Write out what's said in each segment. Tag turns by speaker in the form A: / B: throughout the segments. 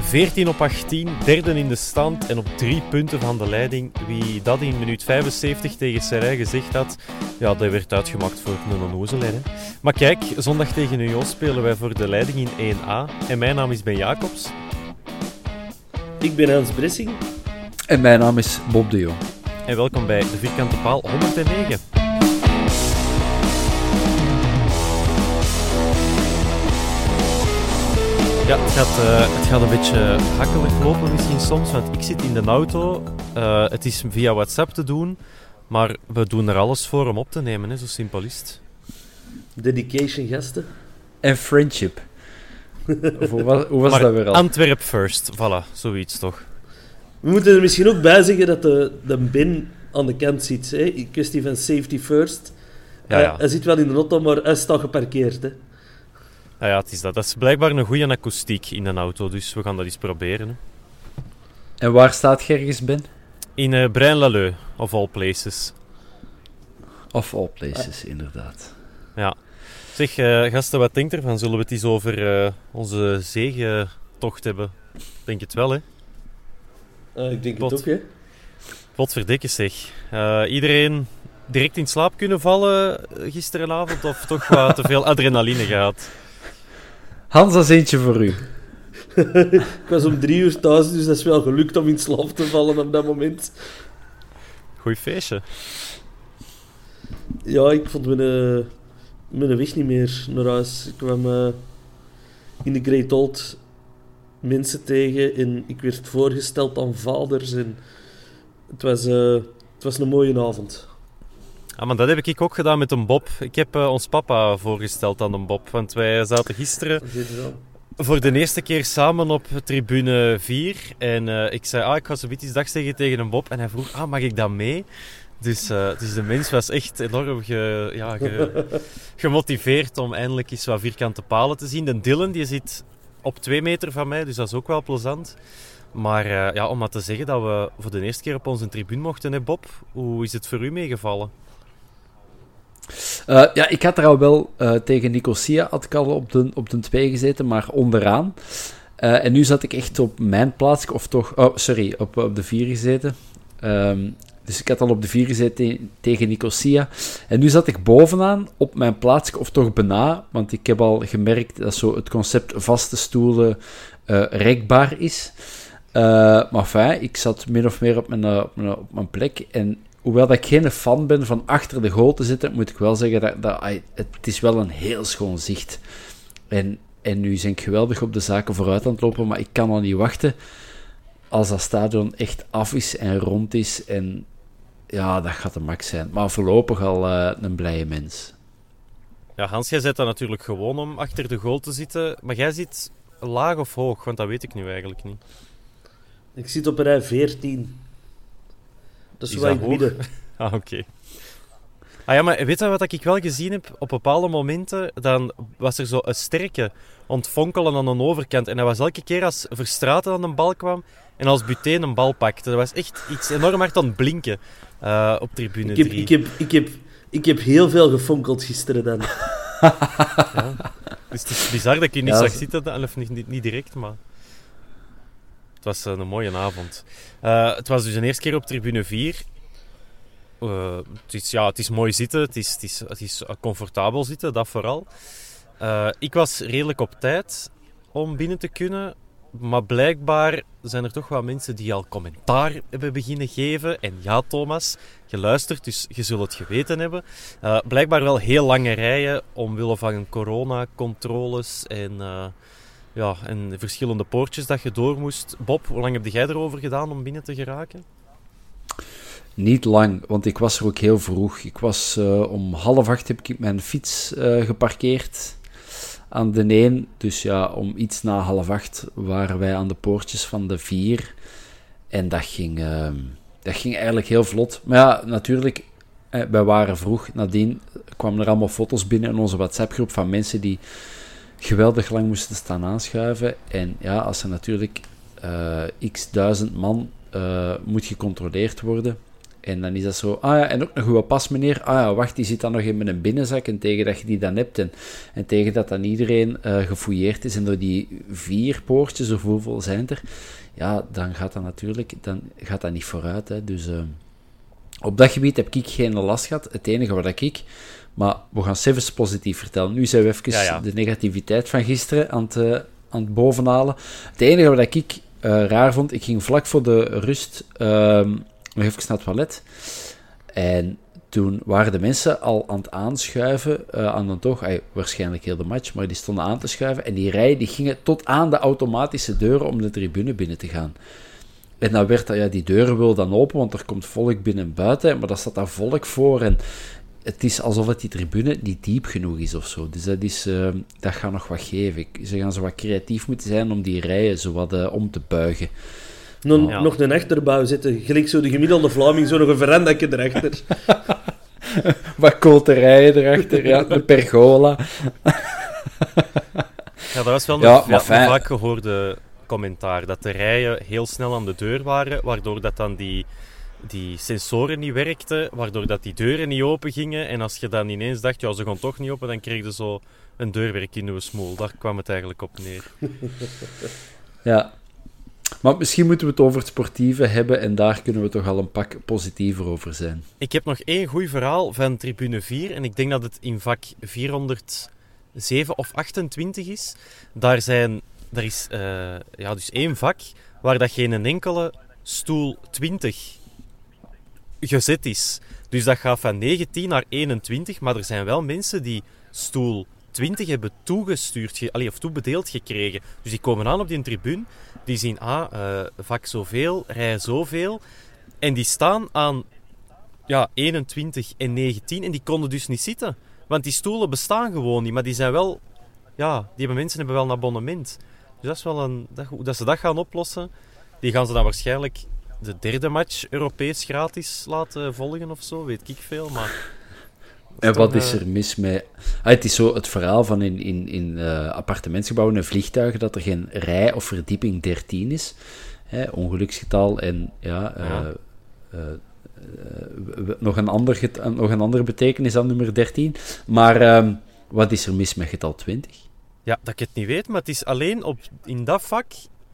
A: 14 op 18, derde in de stand en op drie punten van de leiding. Wie dat in minuut 75 tegen Serij gezegd had, ja, dat werd uitgemaakt voor een onnozelheid. hè. Maar kijk, zondag tegen Union spelen wij voor de leiding in 1A. En mijn naam is Ben Jacobs.
B: Ik ben Hans Bressing.
C: En mijn naam is Bob de Jong.
A: En welkom bij de Vierkante Paal 109. Ja, het gaat, eh, het gaat een beetje hakkelig lopen misschien soms, want ik zit in de auto. Eh, het is via WhatsApp te doen, maar we doen er alles voor om op te nemen, hè, zo simpel is het.
B: Dedication gasten.
C: En friendship. Of hoe was, hoe was
A: maar
C: dat weer al?
A: Antwerp first, voilà, zoiets toch.
B: We moeten er misschien ook bij zeggen dat de, de bin aan de kant zit. Hè? In kwestie van safety first.
A: Ja,
B: Hij-
A: ja.
B: hij zit wel in de auto, maar hij staat geparkeerd. Hè?
A: Ah ja, het is dat. Dat is blijkbaar een goede akoestiek in een auto, dus we gaan dat eens proberen. Hè.
C: En waar staat je ergens, Ben?
A: In uh, Braine-l'Alleud, of all places.
C: Of all places, inderdaad.
A: Ja. Zeg, eh, gasten, wat denkt ervan? Zullen we het eens over eh, onze zegentocht hebben? Denk het wel, hè?
B: Eh, ik denk
A: Pot.
B: het ook, hè?
A: Potverdikke zeg. Eh, iedereen direct in slaap kunnen vallen eh, gisterenavond of toch wat te veel adrenaline gehad?
C: Hans, dat is eentje voor u.
B: Ik was om drie uur thuis, dus dat is wel gelukt om in slaap te vallen op dat moment.
A: Goeie feestje.
B: Ja, ik vond mijn, eh, mijn weg niet meer naar huis. Ik kwam eh, in de Great Old mensen tegen en ik werd voorgesteld aan vaders. En het, was, eh, het was een mooie avond.
A: Ah, maar dat heb ik ook gedaan met een Bob. Ik heb eh, ons papa voorgesteld aan een Bob, want wij zaten gisteren voor de eerste keer samen op tribune 4. En eh, ik zei, ah, ik ga zo iets dag zeggen tegen een Bob. En hij vroeg, ah, mag ik dat mee? Dus, eh, dus de mens was echt enorm ge- ja, ge- gemotiveerd om eindelijk eens wat vierkante palen te zien. De Dylan die zit op twee meter van mij, dus dat is ook wel plezant. Maar ja, om maar te zeggen dat we voor de eerste keer op onze tribune mochten, hè Bob? Hoe is het voor u meegevallen?
C: Eh, ja, ik had er al wel eh, tegen Nicosia had ik al op de, op de 2 gezeten, maar onderaan. Eh, en nu zat ik echt op mijn plaats, of toch, oh, sorry, op, op de 4 gezeten. Ehm, dus ik had al op de 4 gezeten te- tegen Nicosia. En nu zat ik bovenaan op mijn plaats, of toch bijna, want ik heb al gemerkt dat zo het concept vaste stoelen rekbaar is. Maar enfin, ik zat min of meer op mijn, op mijn plek. En hoewel dat ik geen fan ben van achter de goal te zitten, moet ik wel zeggen dat, dat het is wel een heel schoon zicht. En, en nu zijn ik geweldig op de zaken vooruit aan het lopen, maar ik kan al niet wachten als dat stadion echt af is en rond is. En ja, dat gaat de max zijn. Maar voorlopig al eh, een blije mens.
A: Ja, Hans, jij zit daar natuurlijk gewoon om achter de goal te zitten. Maar jij zit laag of hoog? Want dat weet ik nu eigenlijk niet.
B: Ik zit op rij 14. Dat is,
A: Is
B: wel.
A: Ah, oké. Ah ja, maar weet je wat ik wel gezien heb? Op bepaalde momenten dan was er zo een sterke ontfonkelen aan de overkant. En dat was elke keer als Verstraten aan de bal kwam en als Buteen een bal pakte. Dat was echt iets enorm hard aan het blinken uh, op tribune
B: ik heb,
A: 3.
B: ik, heb, ik, heb, ik heb heel veel gefonkeld gisteren dan.
A: ja. Dus het is bizar dat ik je niet
C: Ja,
A: zag
C: dat-
A: zitten, of niet, niet, niet direct, maar... Het was eh, een mooie avond. Eh, het was dus een eerste keer op tribune 4. Eh, het, is, ja, het is mooi zitten, het is, het is, het is comfortabel zitten, dat vooral. Ik was redelijk op tijd om binnen te kunnen. Maar blijkbaar zijn er toch wel mensen die al commentaar hebben beginnen geven. En ja, Thomas, je luistert, dus je zult het geweten hebben. Blijkbaar wel heel lange rijen omwille van coronacontroles en, ja, en verschillende poortjes dat je door moest. Bob, hoe lang heb jij erover gedaan om binnen te geraken?
C: Niet lang, want ik was er ook heel vroeg. Ik was eh, om half acht heb ik mijn fiets eh, geparkeerd aan de een. Dus ja, om iets na half acht waren wij aan de poortjes van de vier. En dat ging, ehm, dat ging eigenlijk heel vlot. Maar ja, natuurlijk, eh, wij waren vroeg. Nadien kwamen er allemaal foto's binnen in onze WhatsApp-groep van mensen die geweldig lang moesten staan aanschuiven. En ja, als er natuurlijk eh, x duizend man eh, moet gecontroleerd worden. En dan is dat zo, ah ja, en ook nog uw pas, meneer. Ah ja, wacht, die zit dan nog in een binnenzak. En tegen dat je die dan hebt, en, en tegen dat dan iedereen eh, gefouilleerd is, en door die vier poortjes, of hoeveel zijn er, ja, dan gaat dat natuurlijk dan gaat dat niet vooruit. Hè. Dus op dat gebied heb ik geen last gehad. Het enige wat ik... Maar we gaan Sevens positief vertellen. Nu zijn we even
A: Ja, ja.
C: de negativiteit van gisteren aan het, eh, aan het bovenhalen. Het enige wat ik eh, raar vond, ik ging vlak voor de rust ehm, nog even naar het toilet. En toen waren de mensen al aan het aanschuiven eh, aan de toog. Ay, waarschijnlijk heel de match, maar die stonden aan te schuiven. En die rijen die gingen tot aan de automatische deuren om de tribune binnen te gaan. En dan werd dat, ja, die deuren wil dan open, want er komt volk binnen en buiten. Maar daar staat daar volk voor. En het is alsof het die tribune niet diep genoeg is of zo. Dus dat, is, eh, dat gaat nog wat geven. Ik- Ze gaan zo wat creatief moeten zijn om die rijen zo wat eh, om te buigen.
B: Nog,
A: Ja.
B: nog een achterbouw zitten. Gelijk zo de gemiddelde Vlaming, zo nog een verandakje erachter.
C: Wat koterijen erachter, ja, een pergola.
A: Ja, dat was wel
C: Ja,
A: een
C: fijn.
A: vaak gehoorde commentaar. Dat de rijen heel snel aan de deur waren, waardoor dat dan die, die sensoren niet werkten, waardoor dat die deuren niet open gingen. En als je dan ineens dacht, ja, ze gaan toch niet open, dan kreeg je zo een deurwerk in je smoel. Daar kwam het eigenlijk op neer.
C: Ja. Maar misschien moeten we het over het sportieve hebben en daar kunnen we toch al een pak positiever over zijn.
A: Ik heb nog één goed verhaal van tribune 4 en ik denk dat het in vak 407 of 28 is. Daar, zijn, daar is eh, ja, dus één vak waar dat geen enkele stoel 20 gezet is. Dus dat gaat van 19 naar 21, maar er zijn wel mensen die stoel 20 hebben toegestuurd, ge, allee, of toebedeeld gekregen. Dus die komen aan op die tribune, die zien, ah, eh, vak zoveel, rij zoveel. En die staan aan ja, 21 en 19 en die konden dus niet zitten. Want die stoelen bestaan gewoon niet, maar die zijn wel... Ja, die hebben, mensen hebben wel een abonnement. Dus dat is wel een... Dat, dat ze dat gaan oplossen, die gaan ze dan waarschijnlijk de derde match Europees gratis laten volgen of zo, weet ik veel, maar...
C: En wat is
A: eh,
C: er mis met... Ah, het is zo het verhaal van in, in, in eh, appartementsgebouwen en vliegtuigen dat er geen rij of verdieping 13 is. Hè, ongeluksgetal en ja... eh,
A: Ja.
C: nog, een ander nog een andere betekenis dan nummer 13. Maar ehm, wat is er mis met getal 20?
A: Ja, dat ik het niet weet, maar het is alleen op, in dat vak,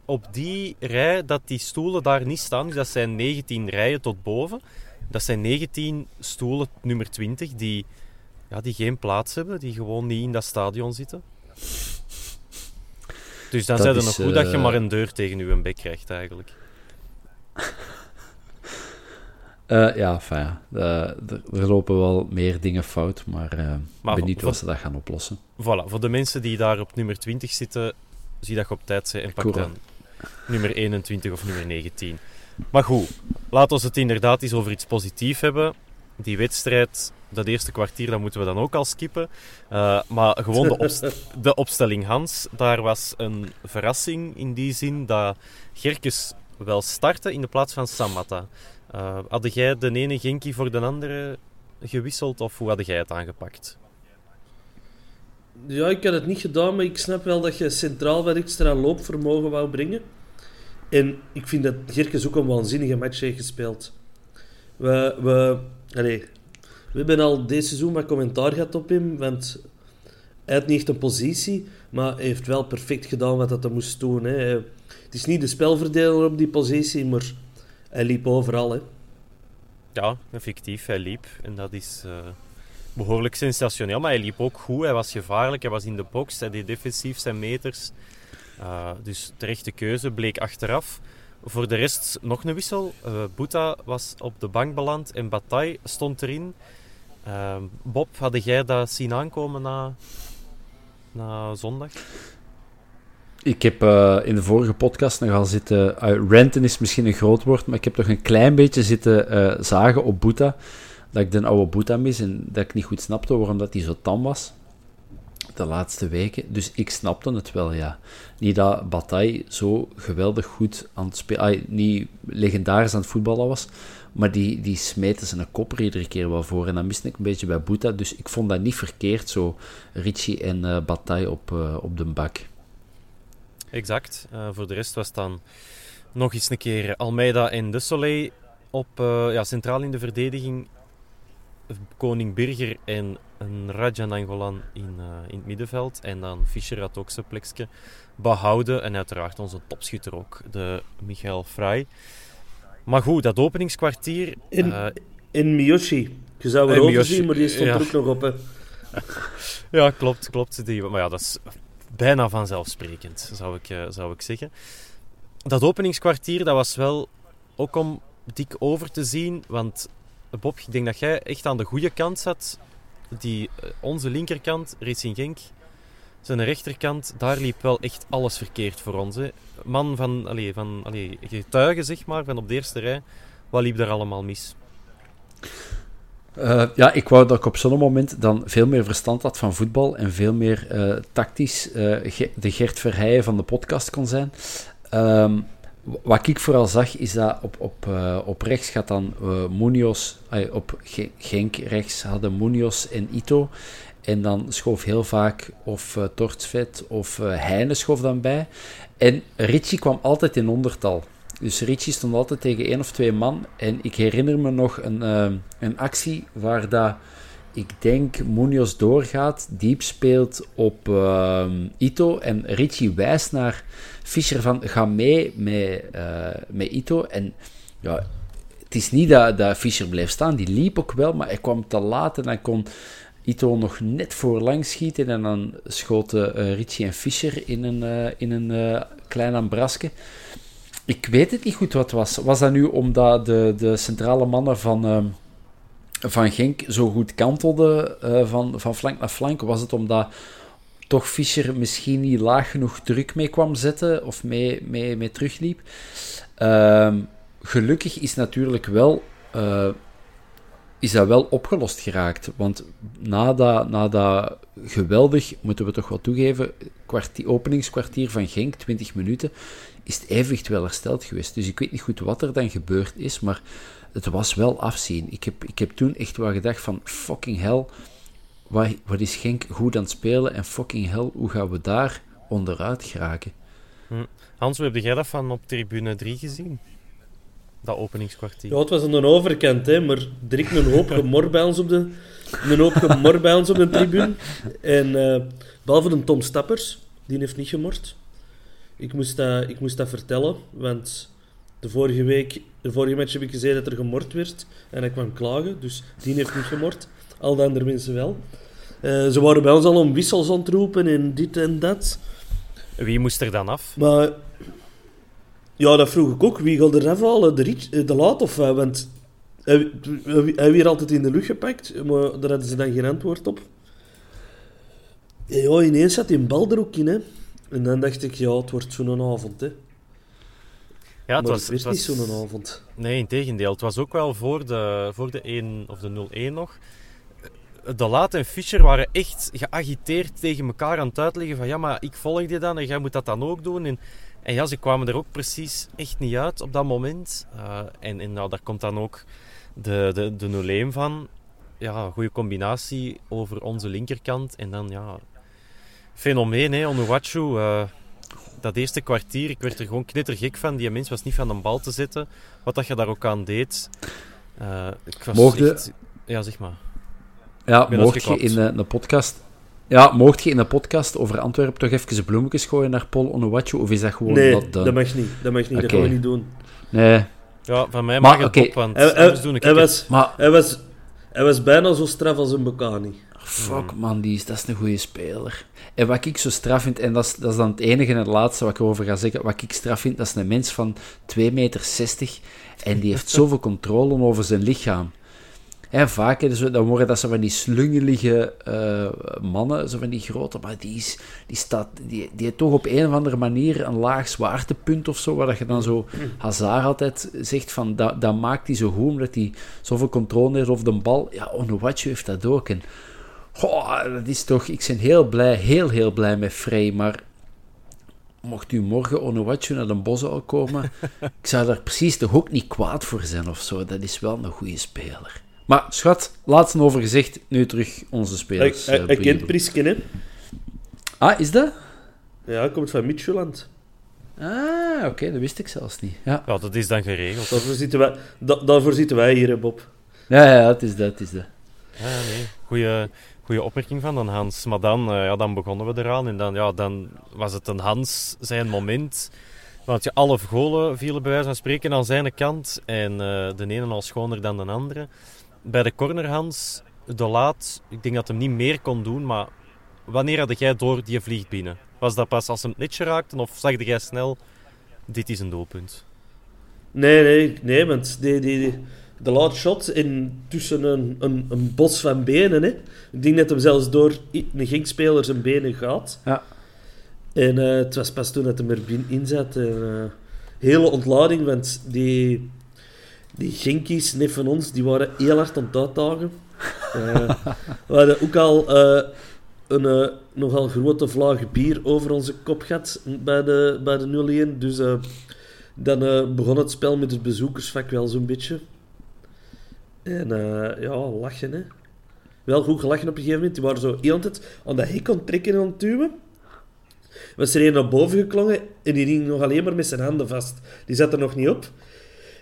A: op die rij, dat die stoelen daar niet staan. Dus dat zijn 19 rijen tot boven. Dat zijn 19 stoelen, nummer 20, die, ja, die geen plaats hebben, die gewoon niet in dat stadion zitten. Dus dan zijn het nog goed dat je
C: eh,
A: maar een deur tegen je bek krijgt, eigenlijk.
C: Eh, ja. Eh, er, er lopen wel meer dingen fout, maar, eh
A: Maar
C: benieuwd hoe ze dat gaan oplossen.
A: Voilà, voor de mensen die daar op nummer 20 zitten, zie dat je op tijd bent en pak dan nummer 21 of nummer 19. Maar goed, laten we het inderdaad eens over iets positiefs hebben. Die wedstrijd, dat eerste kwartier, dat moeten we dan ook al skippen. Eh, maar gewoon de, opst- de opstelling Hans, daar was een verrassing in die zin dat Gerkes wel startte in de plaats van Samatta. Eh hadden jij de ene Genki voor de andere gewisseld of hoe had jij het aangepakt?
B: Ja, ik had het niet gedaan, maar ik snap wel dat je centraal wat extra loopvermogen wou brengen. En ik vind dat Gerkes ook een waanzinnige match heeft gespeeld. We, we, allez, we hebben al deze seizoen wat commentaar gehad op hem, want hij had niet echt een positie, maar hij heeft wel perfect gedaan wat hij moest doen. Hè. Het is niet de spelverdeler op die positie, maar hij liep overal. Hè.
A: Ja, effectief, hij liep. En dat is uh, behoorlijk sensationeel. Maar hij liep ook goed, hij was gevaarlijk, hij was in de box, hij deed defensief zijn meters. Uh, dus terechte keuze bleek achteraf. Voor de rest nog een wissel. Uh, was op de bank beland en Bataille stond erin. Uh, Bob, had jij dat zien aankomen na, na zondag?
C: Ik heb in de vorige podcast nog al zitten... Renten is misschien een groot woord, maar ik heb toch een klein beetje zitten zagen op Boeta. Dat ik de oude Boeta mis en dat ik niet goed snapte waarom dat hij zo tam was. De laatste weken. Dus ik snapte het wel, ja. Niet dat Bataille zo geweldig goed aan het spelen... niet legendarisch aan het voetballen was. Maar die, die smeten zijn kop er iedere keer wel voor. En dat miste ik een beetje bij Boeta. Dus ik vond dat niet verkeerd, zo Richie en uh, Bataille op, uh, op de bak.
A: Exact. Uh, voor de rest was dan nog eens een keer Almeida en De Soleil op, ja, centraal in de verdediging. Koning Birger en een Rajan Angolan in, in het middenveld. En dan Fischer had ook zijn plekje behouden. En uiteraard onze topschutter ook, de Michael Frey. Maar goed, dat openingskwartier...
B: In, uh, in Miyoshi. Je zou er over zien, maar die stond ja. er ook nog op. Hè.
A: ja, klopt, klopt. Die, maar ja, dat is bijna vanzelfsprekend, zou ik, uh, zou ik zeggen. Dat openingskwartier, dat was wel ook om dik over te zien. Want Bob, ik denk dat jij echt aan de goede kant zat. Die, uh, onze linkerkant, Racing Genk, zijn rechterkant, daar liep wel echt alles verkeerd voor ons. Man van, allee, van allee, getuigen, zeg maar, van op de eerste rij. Wat liep er allemaal mis?
C: Uh, ja, ik wou dat ik op zo'n moment dan veel meer verstand had van voetbal en veel meer tactisch de Gert Verheijen van de podcast kon zijn. Um, wat ik vooral zag, is dat op, op, op rechts gaat dan Munoz, op Genk rechts hadden Munoz en Ito. En dan schoof heel vaak of uh, Tortsvet of uh, Heine schoof dan bij. En Richie kwam altijd in ondertal. Dus Richie stond altijd tegen één of twee man. En ik herinner me nog een, uh, een actie waar dat, ik denk, Munoz doorgaat, diep speelt op Ito. En Richie wijst naar Fischer van, ga mee met, met Ito. En ja, het is niet dat, dat Fischer bleef staan, die liep ook wel, maar hij kwam te laat en hij kon Ito nog net voor lang schieten en dan schoten uh, Richie en Fischer in een, uh, in een klein ambrasje. Ik weet het niet goed wat was. Was dat nu omdat de, de centrale mannen van, van Genk zo goed kantelden van, van flank naar flank? Was het omdat toch Fischer misschien niet laag genoeg druk mee kwam zetten of mee, mee, mee terugliep? Ehm, gelukkig is natuurlijk wel is dat wel opgelost geraakt. Want na dat, na dat geweldig, moeten we toch wel toegeven, kwartier, openingskwartier van Genk, 20 minuten, is het evenwicht wel hersteld geweest. Dus ik weet niet goed wat er dan gebeurd is, maar het was wel afzien. Ik heb, ik heb toen echt wel gedacht van, fucking hell, wat, wat is Genk goed aan het spelen en fucking hell, hoe gaan we daar onderuit geraken?
A: Hm. Hans, hoe heb jij dat van op tribune 3 gezien? dat openingskwartier.
B: Ja, het was aan de overkant, hè, maar direct een hoop gemor bij ons op de, een hoop gemor bij ons op de tribune. En uh, behalve de Tom Stappers, die heeft niet gemord. Ik moest dat, ik moest dat vertellen, want de vorige week, de vorige match heb ik gezegd dat er gemord werd en hij kwam klagen, dus die heeft niet gemord. Al de andere mensen wel. Uh, ze waren bij ons al om wissels ontroepen en dit en dat.
A: Wie moest er dan af?
B: Maar ja, dat vroeg ik ook. Wie gaat er afhalen? De, Rich, de Laat of wat? Want hij, hij weer altijd in de lucht gepakt, maar daar hadden ze dan geen antwoord op. Ja, ineens zat die bal er ook in, hè. En dan dacht ik, ja, het wordt zo'n avond, hè.
A: Ja, het
B: maar
A: was,
B: het, het
A: was
B: niet zo'n avond.
A: Nee, in tegendeel. Het was ook wel voor de, voor de 1 of de 0-1 nog. De Laat en Fischer waren echt geagiteerd tegen elkaar aan het uitleggen van ja, maar ik volg je dan en jij moet dat dan ook doen. En en ja, ze kwamen er ook precies echt niet uit op dat moment. Uh, en, en nou, daar komt dan ook de, de, de 0 van. ja, goede combinatie over onze linkerkant. En dan, ja, fenomeen, hè, Onuwachu. Uh, dat eerste kwartier, ik werd er gewoon knettergek van. Die mens was niet van de bal te zetten. Wat dat je daar ook aan deed. Uh, ik was
C: Mocht
A: echt... Ja, zeg maar.
C: Ja, mocht je in een podcast... Ja, mocht je in een podcast over Antwerpen toch even bloemetjes gooien naar Paul Onuwachu? Of is dat gewoon...
B: Nee,
C: dat,
B: dat mag niet. Dat mag niet. Okay. Dat gaan we niet doen.
C: Nee.
A: Ja, van mij mag het okay. op, want hij, hij, doen ik
B: hij was, maar, hij, was, hij was bijna zo straf als een Bocani.
C: Fuck man, die is, dat is een goede speler. En wat ik zo straf vind, en dat is, dat is dan het enige en het laatste wat ik erover ga zeggen, wat ik straf vind, dat is een mens van 2,60 meter en die heeft zoveel controle over zijn lichaam. En vaak dus, dan worden dat zo van die slungelige uh, mannen, zo van die grote, maar die, is, die, staat, die, die heeft toch op een of andere manier een laag zwaartepunt of zo, waar dat je dan zo Hazard altijd zegt van, dat, dat maakt hij zo goed, omdat hij zoveel controle heeft over de bal. Ja, Onuwachu heeft dat ook. En, goh, dat is toch, ik ben heel blij, heel heel blij met Frey, maar mocht u morgen Onuwachu naar de bos al komen, ik zou daar precies toch ook niet kwaad voor zijn of zo. Dat is wel een goede speler. Maar schat, laatst over gezegd, nu terug onze spelers.
B: Hij, hij, kent Prisken, hè?
C: Ah, is dat?
B: Ja, hij komt van Midtjylland.
C: Ah, oké, dat wist ik zelfs niet. Ja.
A: ja, dat is dan geregeld.
B: Daarvoor zitten wij, da, daarvoor zitten wij hier, Bob.
C: Ja, ja, het is dat, het is dat.
A: Ja, nee. Goeie, goeie opmerking van dan Hans. Maar dan, uh, ja, dan begonnen we eraan en dan, ja, dan was het een Hans zijn moment. Want je, alle golen vielen bij wijze van spreken aan zijn kant. En uh, de ene al schoner dan de andere bij de cornerhands, de laat, ik denk dat hem niet meer kon doen, maar wanneer had jij door die vliegt binnen? Was dat pas als hem het netje raakte of zag jij snel, dit is een doelpunt?
B: Nee, nee, nee, want die, die, de laat shot in, tussen een, een, een bos van benen. Hè. Ik denk dat hem zelfs door een gingspeler zijn benen gaat.
C: Ja.
B: En uh, het was pas toen dat hij erin zat. En, uh, hele ontlading, want die die Genkies, net van ons, die waren heel hard aan het uitdagen. Uh, we hadden ook al een nogal grote vlaag bier over onze kop gehad bij de, bij de 0-1. Dus dan begon het spel met het bezoekersvak wel zo'n beetje. En ja, lachen hè. Wel goed gelachen op een gegeven moment. Die waren zo heel altijd aan de hek aan trekken en aan het duwen. Was er een naar boven geklongen en die hing nog alleen maar met zijn handen vast. Die zat er nog niet op.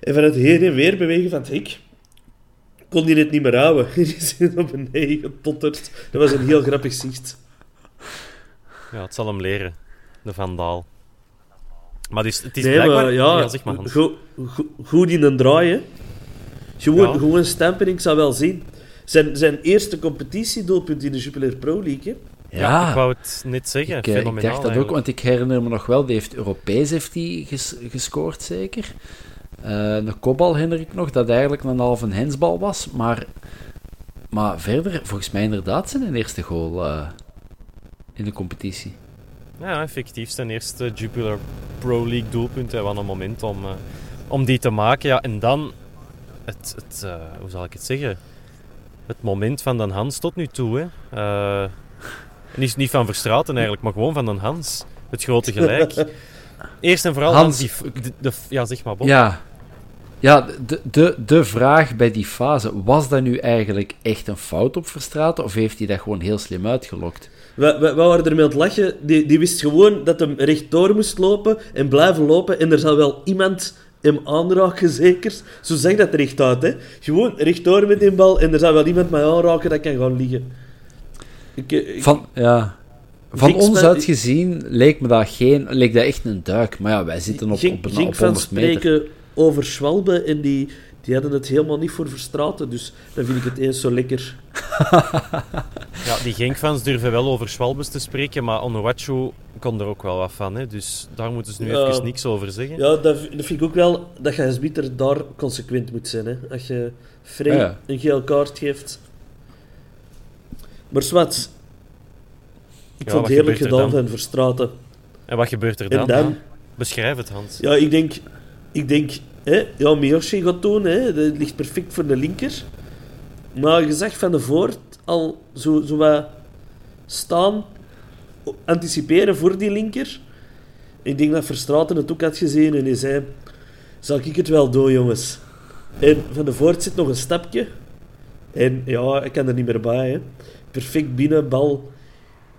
B: En van het heen en weer bewegen van het hek kon hij het niet meer houden. Die zit op beneden getotterd. Dat was een heel grappig zicht.
A: Ja, het zal hem leren, de vandaal. Maar het is, het is
B: nee. Maar, ja, ja zeg maar, go, go, goed in een draai, hè. Gewoon, ja. gewoon stampen, ik zou wel zien. Zijn, zijn eerste competitiedoelpunt in de Jupiler Pro League,
A: Ja, ja, ik wou het net zeggen. Ik, ik dacht dat eigenlijk.
C: ook, want ik herinner me nog wel, die heeft Europees heeft die ges, gescoord, zeker. Uh, de kopbal herinner ik nog, dat eigenlijk een halve hensbal was. Maar, maar verder, volgens mij inderdaad zijn eerste goal uh, in de competitie.
A: Ja, effectief zijn eerste Jupiler Pro League doelpunt. Hij was een moment om, uh, om die te maken. Ja, en dan, het, het, hoe zal ik het zeggen? Het moment van Dan Hans tot nu toe. Hè. niet, niet van Verstraten eigenlijk, maar gewoon van Dan Hans. Het grote gelijk. Eerst en vooral
C: Hans,
A: die, de, de, ja, zeg maar, Bob.
C: Ja, ja de, de, de vraag bij die fase, was dat nu eigenlijk echt een fout op Verstraten, of heeft hij dat gewoon heel slim uitgelokt?
B: We, we, we waren ermee aan het lachen. Die, die wist gewoon dat hem rechtdoor moest lopen en blijven lopen. En er zal wel iemand hem aanraken, zeker. Zo zeg dat rechtuit, hè. Gewoon rechtdoor met die bal en er zal wel iemand mij aanraken dat kan gaan liggen.
C: Ik, ik... Van, ja... Van ons uit gezien leek me dat, geen, leek dat echt een duik. Maar ja, wij zitten op, op, een, op 100 meter.
B: spreken over Schwalbe en die, die hadden het helemaal niet voor Verstraten. Dus dan vind ik het eens zo lekker.
A: ja, die Genkfans durven wel over Schwalbes te spreken, maar Onuwachu kon er ook wel wat van. Hè? Dus daar moeten ze nu ja, even niks over zeggen.
B: Ja, dat, dat vind ik ook wel dat je als bitter daar consequent moet zijn. Hè? Als je Frey ja. een geel kaart geeft. Maar zwart, ik ja, vond het heerlijk gedaan van Verstraten.
A: En wat gebeurt er dan? dan? Beschrijf het, Hans.
B: Ja, ik denk... Ik denk... Hè, ja, Miyoshi gaat doen. Hè, dat ligt perfect voor de linker. Maar je zag van de voort al zo, zo wat staan... Anticiperen voor die linker. Ik denk dat Verstraten het ook had gezien en hij zei... Zal ik het wel doen, jongens? En van de voort zit nog een stapje. En ja, ik kan er niet meer bij. Hè. Perfect binnen, bal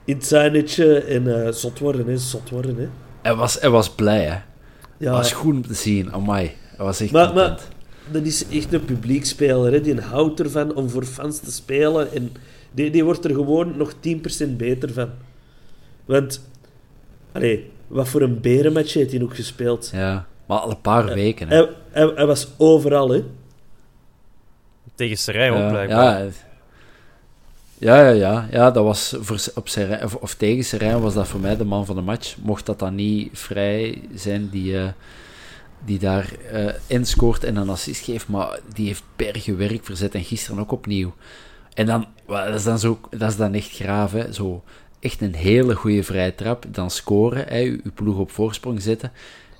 B: in het zijnetje en uh, zot worden, hè. Zot worden, hè.
C: Hij was, hij was blij, hè.
B: Ja.
C: was goed om te zien, amai. Hij was echt
B: Maar, dat is echt een publiekspeler, hè. Die houdt ervan om voor fans te spelen. En die, die wordt er gewoon nog 10% beter van. Want, allee, wat voor een berenmatch heeft hij ook gespeeld.
C: Ja, maar al een paar weken, hè.
B: Hij, hij, hij was overal, hè.
A: Tegen Serijn ook
C: Ja,
A: blijkbaar.
C: Ja, ja, ja, ja, ja, dat was voor, op Serijn, of, of tegen Serijn was dat voor mij de man van de match. Mocht dat dan niet vrij zijn die, eh, die daar eh in scoort en een assist geeft, maar die heeft bergen werk verzet en gisteren ook opnieuw. En dan, dat is dan, zo, dat is dan echt graaf. Zo, echt een hele goede vrije trap, dan scoren, hè, je, je ploeg op voorsprong zetten.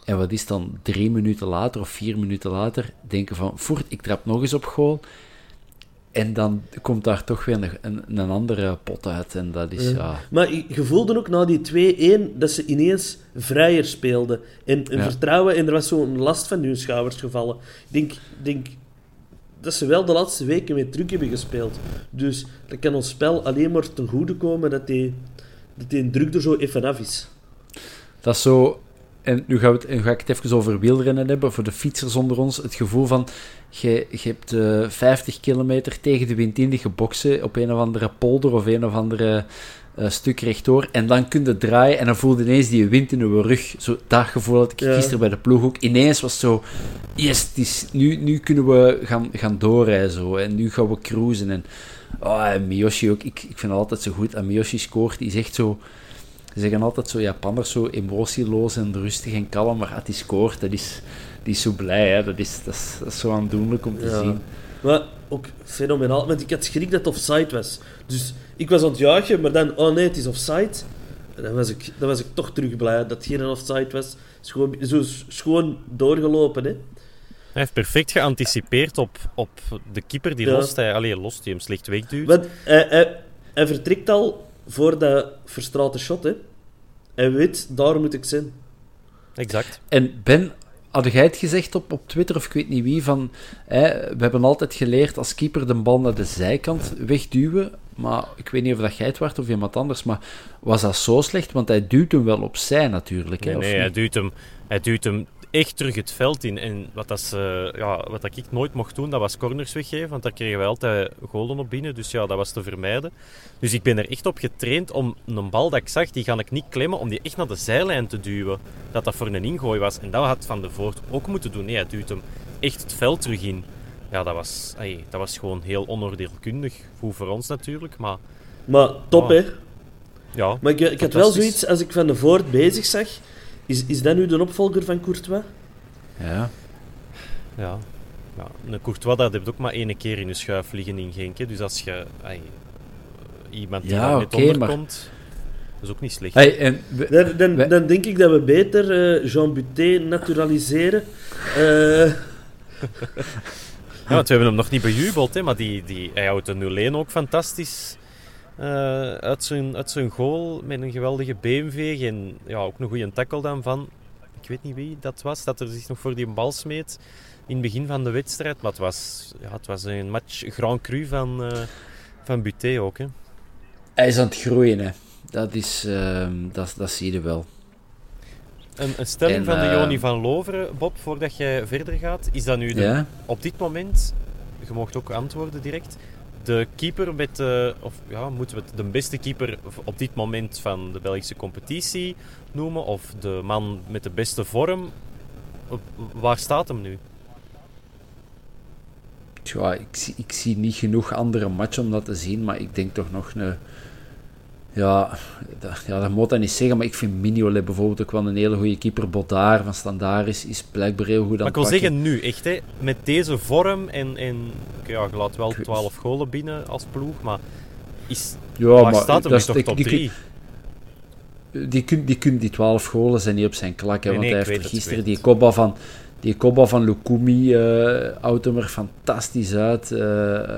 C: En wat is dan drie minuten later of vier minuten later, denken van, voert, ik trap nog eens op goal. En dan komt daar toch weer een, een, andere pot uit. En dat is, ja...
B: Maar je voelde ook na die 2-1 dat ze ineens vrijer speelden. En, en
C: Ja.
B: vertrouwen, en er was zo'n last van hun schouders gevallen. Ik denk, denk dat ze wel de laatste weken mee terug hebben gespeeld. Dus dat kan ons spel alleen maar ten goede komen dat die, dat die druk er zo even af is.
C: Dat is zo... En nu, gaan we het, nu ga ik het even over wielrennen hebben, voor de fietsers onder ons. Het gevoel van, je, je hebt eh 50 kilometer tegen de wind in, die geboksen op een of andere polder of een of andere eh, stuk rechtdoor. En dan kun je draaien en dan voelde ineens die wind in je rug. Zo, dat gevoel had ik
B: Ja.
C: gisteren bij de ploeg ook. Ineens was het zo, yes, het is, nu, nu kunnen we gaan, gaan doorrijden. Zo, en nu gaan we cruisen. En, oh, en Miyoshi ook, ik, ik vind het altijd zo goed. En Miyoshi scoort, die is echt zo... Ze zeggen altijd zo, Japanners zo emotieloos en rustig en kalm, maar als hij scoort, dat is, die is zo blij. Hè? Dat, is, dat, is, dat is zo aandoenlijk om te
B: Ja.
C: zien.
B: Maar ook fenomenaal. Want ik had schrik dat het offside was. Dus ik was aan het juichen, maar dan, oh nee, het is offside. En dan was ik, dan was ik toch terug blij dat het geen offside was. Is gewoon, zo is gewoon doorgelopen, hè.
A: Hij heeft perfect geanticipeerd op, op de keeper die
B: Ja.
A: lost. Hij, allee, lost, die hem slecht wegduwt.
B: Want hij, hij, hij vertrekt al voor dat verstrate shot, hè. Hij weet, daar moet ik zijn.
A: Exact.
C: En Ben, had jij het gezegd op, op Twitter, of ik weet niet wie, van hè, we hebben altijd geleerd als keeper de bal naar de zijkant wegduwen, maar ik weet niet of dat jij het werd of iemand anders, maar was dat zo slecht? Want hij duwt hem wel opzij natuurlijk, hè,
A: Nee,
C: of
A: nee hij, duwt hem, hij duwt hem echt terug het veld in. En wat, dat, eh, ja, wat dat ik nooit mocht doen, dat was corners weggeven. Want daar kregen wij altijd golen op binnen. Dus ja, dat was te vermijden. Dus ik ben er echt op getraind om een bal dat ik zag, die ga ik niet klemmen, om die echt naar de zijlijn te duwen. Dat dat voor een ingooi was. En dat had Van de Voort ook moeten doen. Nee, hij duwt hem echt het veld terug in. Ja, dat was, ai, dat was gewoon heel onoordeelkundig. Goed voor ons natuurlijk, maar
B: Maar top, hè.
A: ja.
B: Maar ik, ik had wel zoiets, als ik Van de Voort bezig zag... Is, is dat nu de opvolger van Courtois?
C: Ja.
A: Ja. ja. Een Courtois, dat heb je ook maar één keer in je schuif liggen in Genk. hè. Dus als je ai, iemand die
C: Ja,
A: daar net
C: oké, maar-
A: onderkomt, dat is ook niet slecht.
C: Hey, en we-
B: Dan, dan denk ik dat we beter eh, Jean Buté naturaliseren. Eh,
A: Ja, want we hebben hem nog niet bejubeld, hè, maar die, die, hij houdt de 0-1 ook fantastisch eh, uit, zijn, uit zijn goal met een geweldige beenveeg. En ja, ook een goede tackle dan van, ik weet niet wie dat was, dat er zich nog voor die bal smeet in het begin van de wedstrijd. Maar het was, ja, het was een match Grand Cru van, eh van Buté ook. Hè.
C: hij is aan het groeien, hè. Dat is, ehm, dat, dat zie je wel.
A: Een, een stelling
C: En,
A: van de
C: eh,
A: Joni van Loveren, Bob, voordat jij verder gaat. Is dat nu de, op dit moment, je mocht ook antwoorden direct, de keeper met de, of ja, moeten we het de beste keeper op dit moment van de Belgische competitie noemen? Of de man met de beste vorm? Waar staat hem nu?
C: Tja, ik, ik zie niet genoeg andere matchen om dat te zien, maar ik denk toch nog een... Ja, dat, ja, dat moet dat niet zeggen, maar ik vind Mignolet bijvoorbeeld ook wel een hele goede keeper. Bodaar van Standaard is, is blijkbaar heel goed aan
A: Maar ik wil
C: pakken.
A: zeggen nu, echt hè, met deze vorm en, en ja, je laat wel
C: Ik weet-
A: 12 golen binnen als ploeg, maar is,
C: Ja,
A: waar
C: maar
A: staat hem
C: dat is-
A: toch top
C: die,
A: 3?
C: Die, kun, die, kun, die 12 golen zijn niet op zijn klak, hè,
A: Nee,
C: want
A: nee,
C: hij heeft er gisteren die kopbal van, die kopbal van Lukumi, eh houdt hem er fantastisch uit. eh.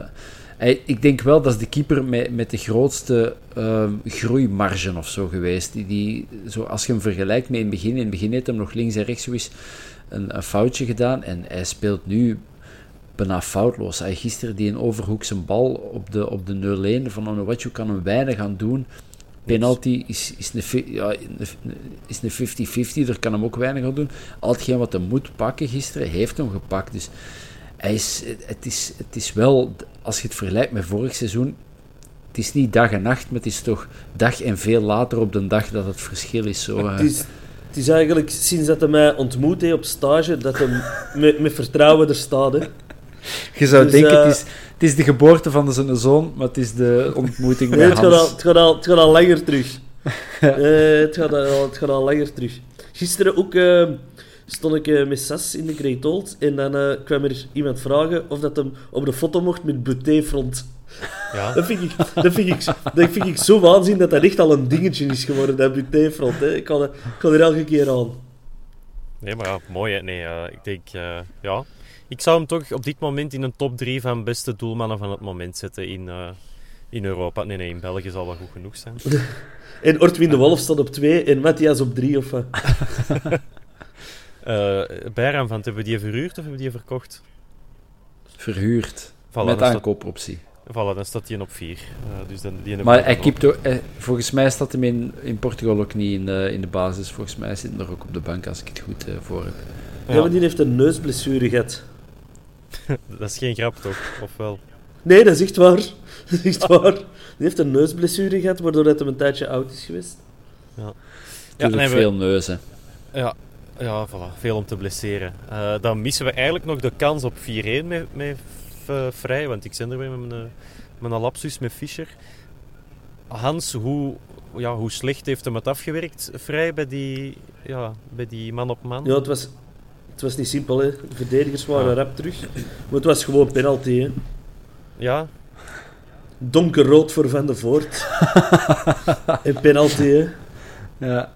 C: Ik denk wel dat is de keeper met, met de grootste ehm, groeimarge of zo geweest. Die, die, zo, als je hem vergelijkt met in het begin, in het begin heeft hem nog links en rechts eens een, een foutje gedaan en hij speelt nu bijna foutloos. Hij gisteren die een overhoekse bal op de, op de 0-1 van Onuwachu kan hem weinig gaan doen. Penalty is, is een 50-50, daar kan hem ook weinig aan doen. Al hetgeen wat hij moet pakken gisteren, heeft hem gepakt. Dus hij is, het, is, het is wel, als je het vergelijkt met vorig seizoen, het is niet dag en nacht, maar het is toch dag en veel later op de dag dat het verschil is. Zo, eh.
B: Het is, het is eigenlijk sinds dat hij mij ontmoet heeft op stage, dat hij met, met vertrouwen er staat. Hè.
C: Je zou
B: Dus,
C: denken,
B: eh,
C: het, is, het is de geboorte van zijn zoon, maar het is de ontmoeting
B: Nee,
C: met
B: het gaat, al, het, gaat al, het gaat al langer terug. Eh, het, gaat al, het gaat al langer terug. Gisteren ook eh, stond ik eh, met Sas in de Great Old en dan eh, kwam er iemand vragen of dat hem op de foto mocht met Buté-front.
A: Ja.
B: Dat vind, ik, dat, vind ik, dat vind ik zo waanzin dat dat echt al een dingetje is geworden, dat Buté-front. hè. Ik kan, er- ik kan er elke keer aan.
A: Nee, maar ja, mooi. Hè? Nee, eh, ik denk, ja. Ik zou hem toch op dit moment in een top 3 van beste doelmannen van het moment zetten in, in Europa. Nee, nee, in België zal wel goed genoeg zijn.
B: En Ortwin de Wolf staat op 2 en Matthias op 3 of
A: Eh Bijraam van, hebben we die verhuurd of hebben we die verkocht?
C: Verhuurd.
A: Voilà,
C: met aankoopoptie.
A: voilà, dan staat die op 4. dus dan, die hebben
C: Maar hij keept ook, eh, volgens mij staat hem in, in Portugal ook niet in, de in de basis. Volgens mij zit hij er ook op de bank, als ik het goed eh, voor heb.
B: Ja, maar die heeft een neusblessure gehad.
A: Dat is geen grap toch? Of wel?
B: Nee, dat is echt waar. Dat is echt waar. Die heeft een neusblessure gehad, waardoor hij een tijdje oud is geweest.
A: Ja,
C: Ja,
A: dan hebben we-
C: veel neuzen.
A: Ja, ja voilà, veel om te blesseren. Eh, dan missen we eigenlijk nog de kans op 4-1 met, met Vrij, want ik zit er weer met mijn, eh, met een lapsus met Fischer. Hans, hoe, ja, hoe slecht heeft hem het afgewerkt, Vrij, bij die, ja, bij die man op man?
B: Ja, het was, het was niet simpel, hè. De verdedigers waren
A: Ja.
B: rap terug. Maar het was gewoon penalty, hè.
A: Ja,
B: Donkerrood voor Van de Voort. en penalty, hè.
C: Ja.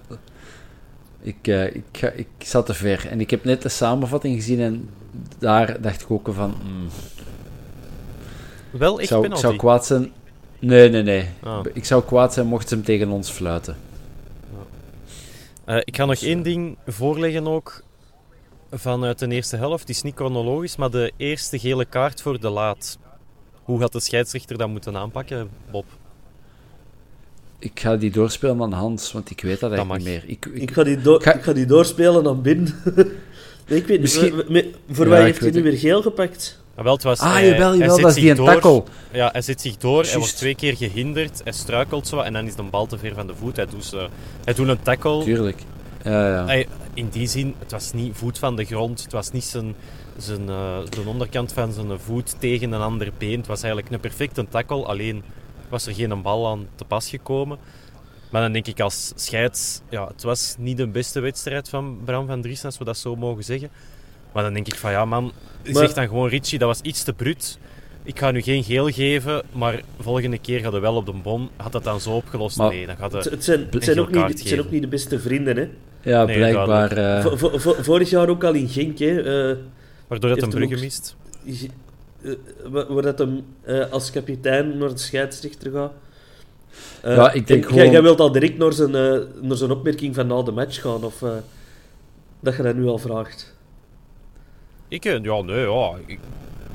C: Ik, eh, ik, ga, ik zat te ver. En ik heb net de samenvatting gezien en daar dacht ik ook van... mm,
A: wel
C: ik zou, ik
A: penalty.
C: zou kwaad zijn... Nee, nee, nee.
A: Ah.
C: Ik zou kwaad zijn mocht ze hem tegen ons fluiten.
A: Eh, ik ga nog één ding voorleggen ook vanuit de eerste helft. Het is niet chronologisch, maar de eerste gele kaart voor de laat. Hoe had de scheidsrechter dat moeten aanpakken, Bob?
C: Ik ga die doorspelen aan Hans, want ik weet dat
A: Dat
C: eigenlijk niet meer. Ik, ik,
B: Ik ga die,
C: Ga-
B: ik ga die doorspelen aan binnen. nee, ik weet niet.
C: Misschien-
B: Voor
C: Ja,
B: mij heeft hij nu weer geel gepakt?
A: Ah, wel, het was,
C: ah,
A: hij-
C: jawel,
A: hij
C: jawel, dat is die een takkel.
A: Ja, hij zet zich door, hij
C: Juist.
A: wordt twee keer gehinderd, hij struikelt zo en dan is de bal te ver van de voet. Hij doet, ze- hij doet een tackle.
C: Tuurlijk. Ja, ja.
A: Hij- in die zin, het was niet voet van de grond, het was niet zijn, zijn, eh, de onderkant van zijn voet tegen een ander been. Het was eigenlijk een perfecte tackle, alleen was er geen bal aan te pas gekomen. Maar dan denk ik als scheids, ja, het was niet de beste wedstrijd van Bram van Driessen, als we dat zo mogen zeggen. Maar dan denk ik van ja man,
B: Maar-
A: zeg dan gewoon Richie, dat was iets te bruut. Ik ga nu geen geel geven, maar volgende keer gaat hij wel op de bon. Had dat dan zo opgelost?
C: Maar-
A: nee, dan gaat
B: Het, het, zijn, het, zijn ook niet, het zijn ook niet de beste vrienden, hè.
C: ja,
A: Nee,
C: blijkbaar... eh,
B: Vo- vo- vo- vorig jaar ook al in Genk, hè. eh,
A: Waardoor dat
B: heeft
A: een
B: hem
A: brugge
B: ook- eh, waar dat hem eh, als kapitein naar de scheidsrechter gaat. Eh,
C: Ja, ik denk
B: en
C: gewoon-
B: Jij, wilt al direct naar zijn, eh, naar zijn opmerking van na de match gaan, of eh, dat je dat nu al vraagt.
A: Ik, ja, nee, ja. Ik-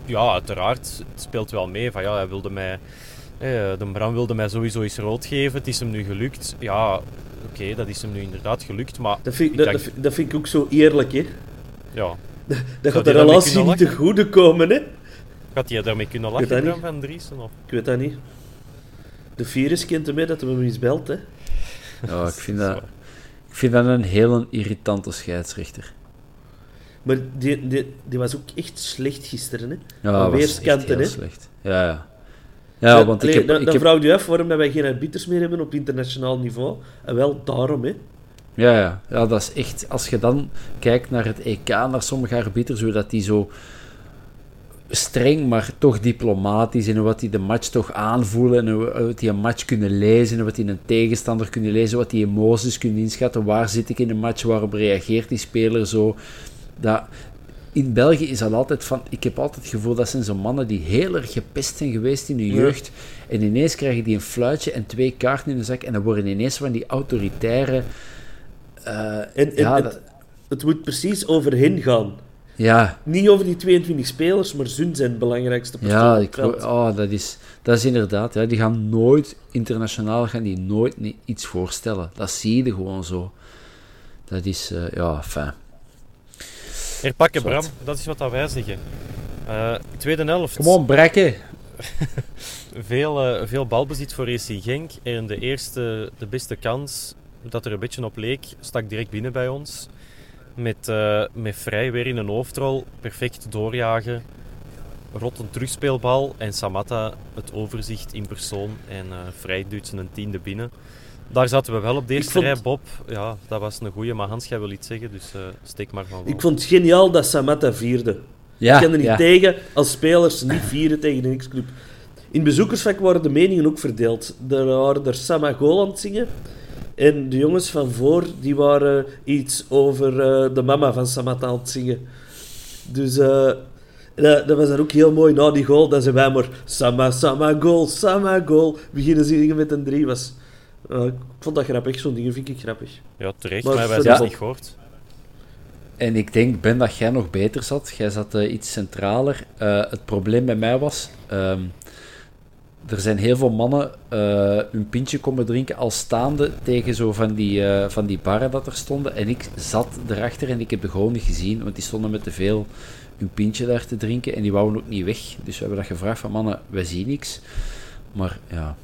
A: ja, uiteraard. Het speelt wel mee. Van, ja, hij wilde mij... eh, de Bram wilde mij sowieso eens rood geven. Het is hem nu gelukt. Ja, oké, dat is hem nu inderdaad gelukt. Maar
B: Dat vind,
A: Ik
B: dat,
A: denk-
B: dat, vind- dat vind ik ook zo eerlijk, hè.
A: ja,
B: Dat gaat de relatie niet te goede komen, hè.
A: Gaat hij daarmee kunnen lachen, Bram van Driessen? Of?
B: Ik weet dat niet. De virus kent hem, hè, dat hij hem eens belt, hè.
C: ja, ik vind dat... Ik vind dat een heel irritante scheidsrechter.
B: Maar die, die, die was ook echt slecht gisteren, hè.
C: Ja,
B: Aan
C: was
B: weerskanten,
C: echt heel
B: hè.
C: slecht. Ja, ja. Ja, want ik heb...
B: dan,
C: ik
B: dan
C: heb
B: je af waarom dat wij geen arbiters meer hebben op internationaal niveau. En wel daarom, hè.
C: Ja, ja, ja, dat is echt... Als je dan kijkt naar het EK, naar sommige arbiters, hoe dat die zo streng, maar toch diplomatisch en wat die de match toch aanvoelen en hoe hoe die een match kunnen lezen en wat die een tegenstander kunnen lezen, wat die emoties kunnen inschatten, waar zit ik in de match, waarop reageert die speler zo. Dat, in België is dat altijd van... Ik heb altijd het gevoel dat zijn zo mannen die heel erg gepest zijn geweest in hun
B: Ja.
C: jeugd en ineens krijgen die een fluitje en twee kaarten in de zak en dan worden ineens van die autoritaire... eh,
B: En, en
C: ja,
B: het,
C: dat-
B: het moet precies over hen gaan.
C: Ja,
B: Niet over die 22 spelers, maar Zun zijn het belangrijkste persoon
C: ja ik, oh, dat, is, dat is inderdaad. Ja, die gaan nooit, internationaal gaan die nooit iets voorstellen. Dat zie je gewoon zo. Dat is, eh, ja, fijn.
A: Herpakken. Bram. Dat is wat dat wij zeggen. Eh, tweede helft.
C: Kom on, brekken.
A: Veel, eh, veel balbezit voor Racing Genk. En de eerste, de beste kans dat er een beetje op leek, stak direct binnen bij ons. Met, eh, met Vrij weer in een hoofdrol. Perfect doorjagen. Rot een terugspeelbal. En Samatta het overzicht in persoon. En eh Vrij duwt zijn tiende binnen. Daar zaten we wel op de eerste
B: vond-
A: rij, Bob. Ja, dat was een goeie. Maar Hans, jij wil iets zeggen, dus eh, steek maar van.
B: Ik vond het geniaal dat Samatta vierde.
C: Ja,
B: ik kan er niet
C: ja.
B: tegen als spelers niet vieren tegen een X-club. In het bezoekersvak waren de meningen ook verdeeld. Er waren er Sama het zingen. En de jongens van voor die waren iets over eh, de mama van Samatta aan het zingen. Dus eh, dat, dat was dan ook heel mooi. Na die goal, dan zijn wij maar Sama, Sama goal, Sama goal. Beginnen zingen met een drie. Was, eh, ik vond dat grappig, zo'n dingen vind ik grappig.
A: Ja, terecht.
B: Maar
A: Maar, wij zijn het niet gehoord.
C: En ik denk, Ben, dat jij nog beter zat. Jij zat eh, iets centraler. Eh, het probleem bij mij was... ehm, er zijn heel veel mannen eh hun pintje komen drinken als staande tegen zo van die, eh, van die barren dat er stonden. En ik zat erachter en ik heb de gewoon niet gezien, want die stonden met te veel hun pintje daar te drinken en die wouden ook niet weg. Dus we hebben dat gevraagd van mannen, wij zien niks. Maar ja,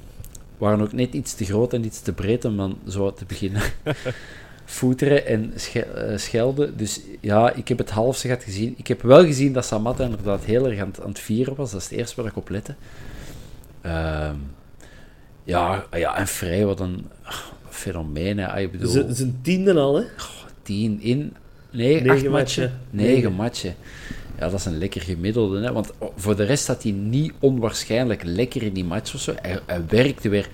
C: waren ook net iets te groot en iets te breed om dan zo te beginnen voeteren en eh, schelden. Dus ja, ik heb het halfste gehad gezien. Ik heb wel gezien dat Samatta inderdaad heel erg aan, het- aan het vieren was. Dat is het eerste waar ik op lette. Ehm, ja, ja, en Vrij, wat een fenomeen. Hè. Ik bedoel,
B: Zijn tiende al, hè?
C: tien in negen,
B: Negen
C: acht matchen.
B: matchen.
C: Negen
B: Negen.
C: matchen. Ja, dat is een lekker gemiddelde. Hè? Want oh, voor de rest staat hij niet onwaarschijnlijk lekker in die match of zo. Hij, hij werkte weer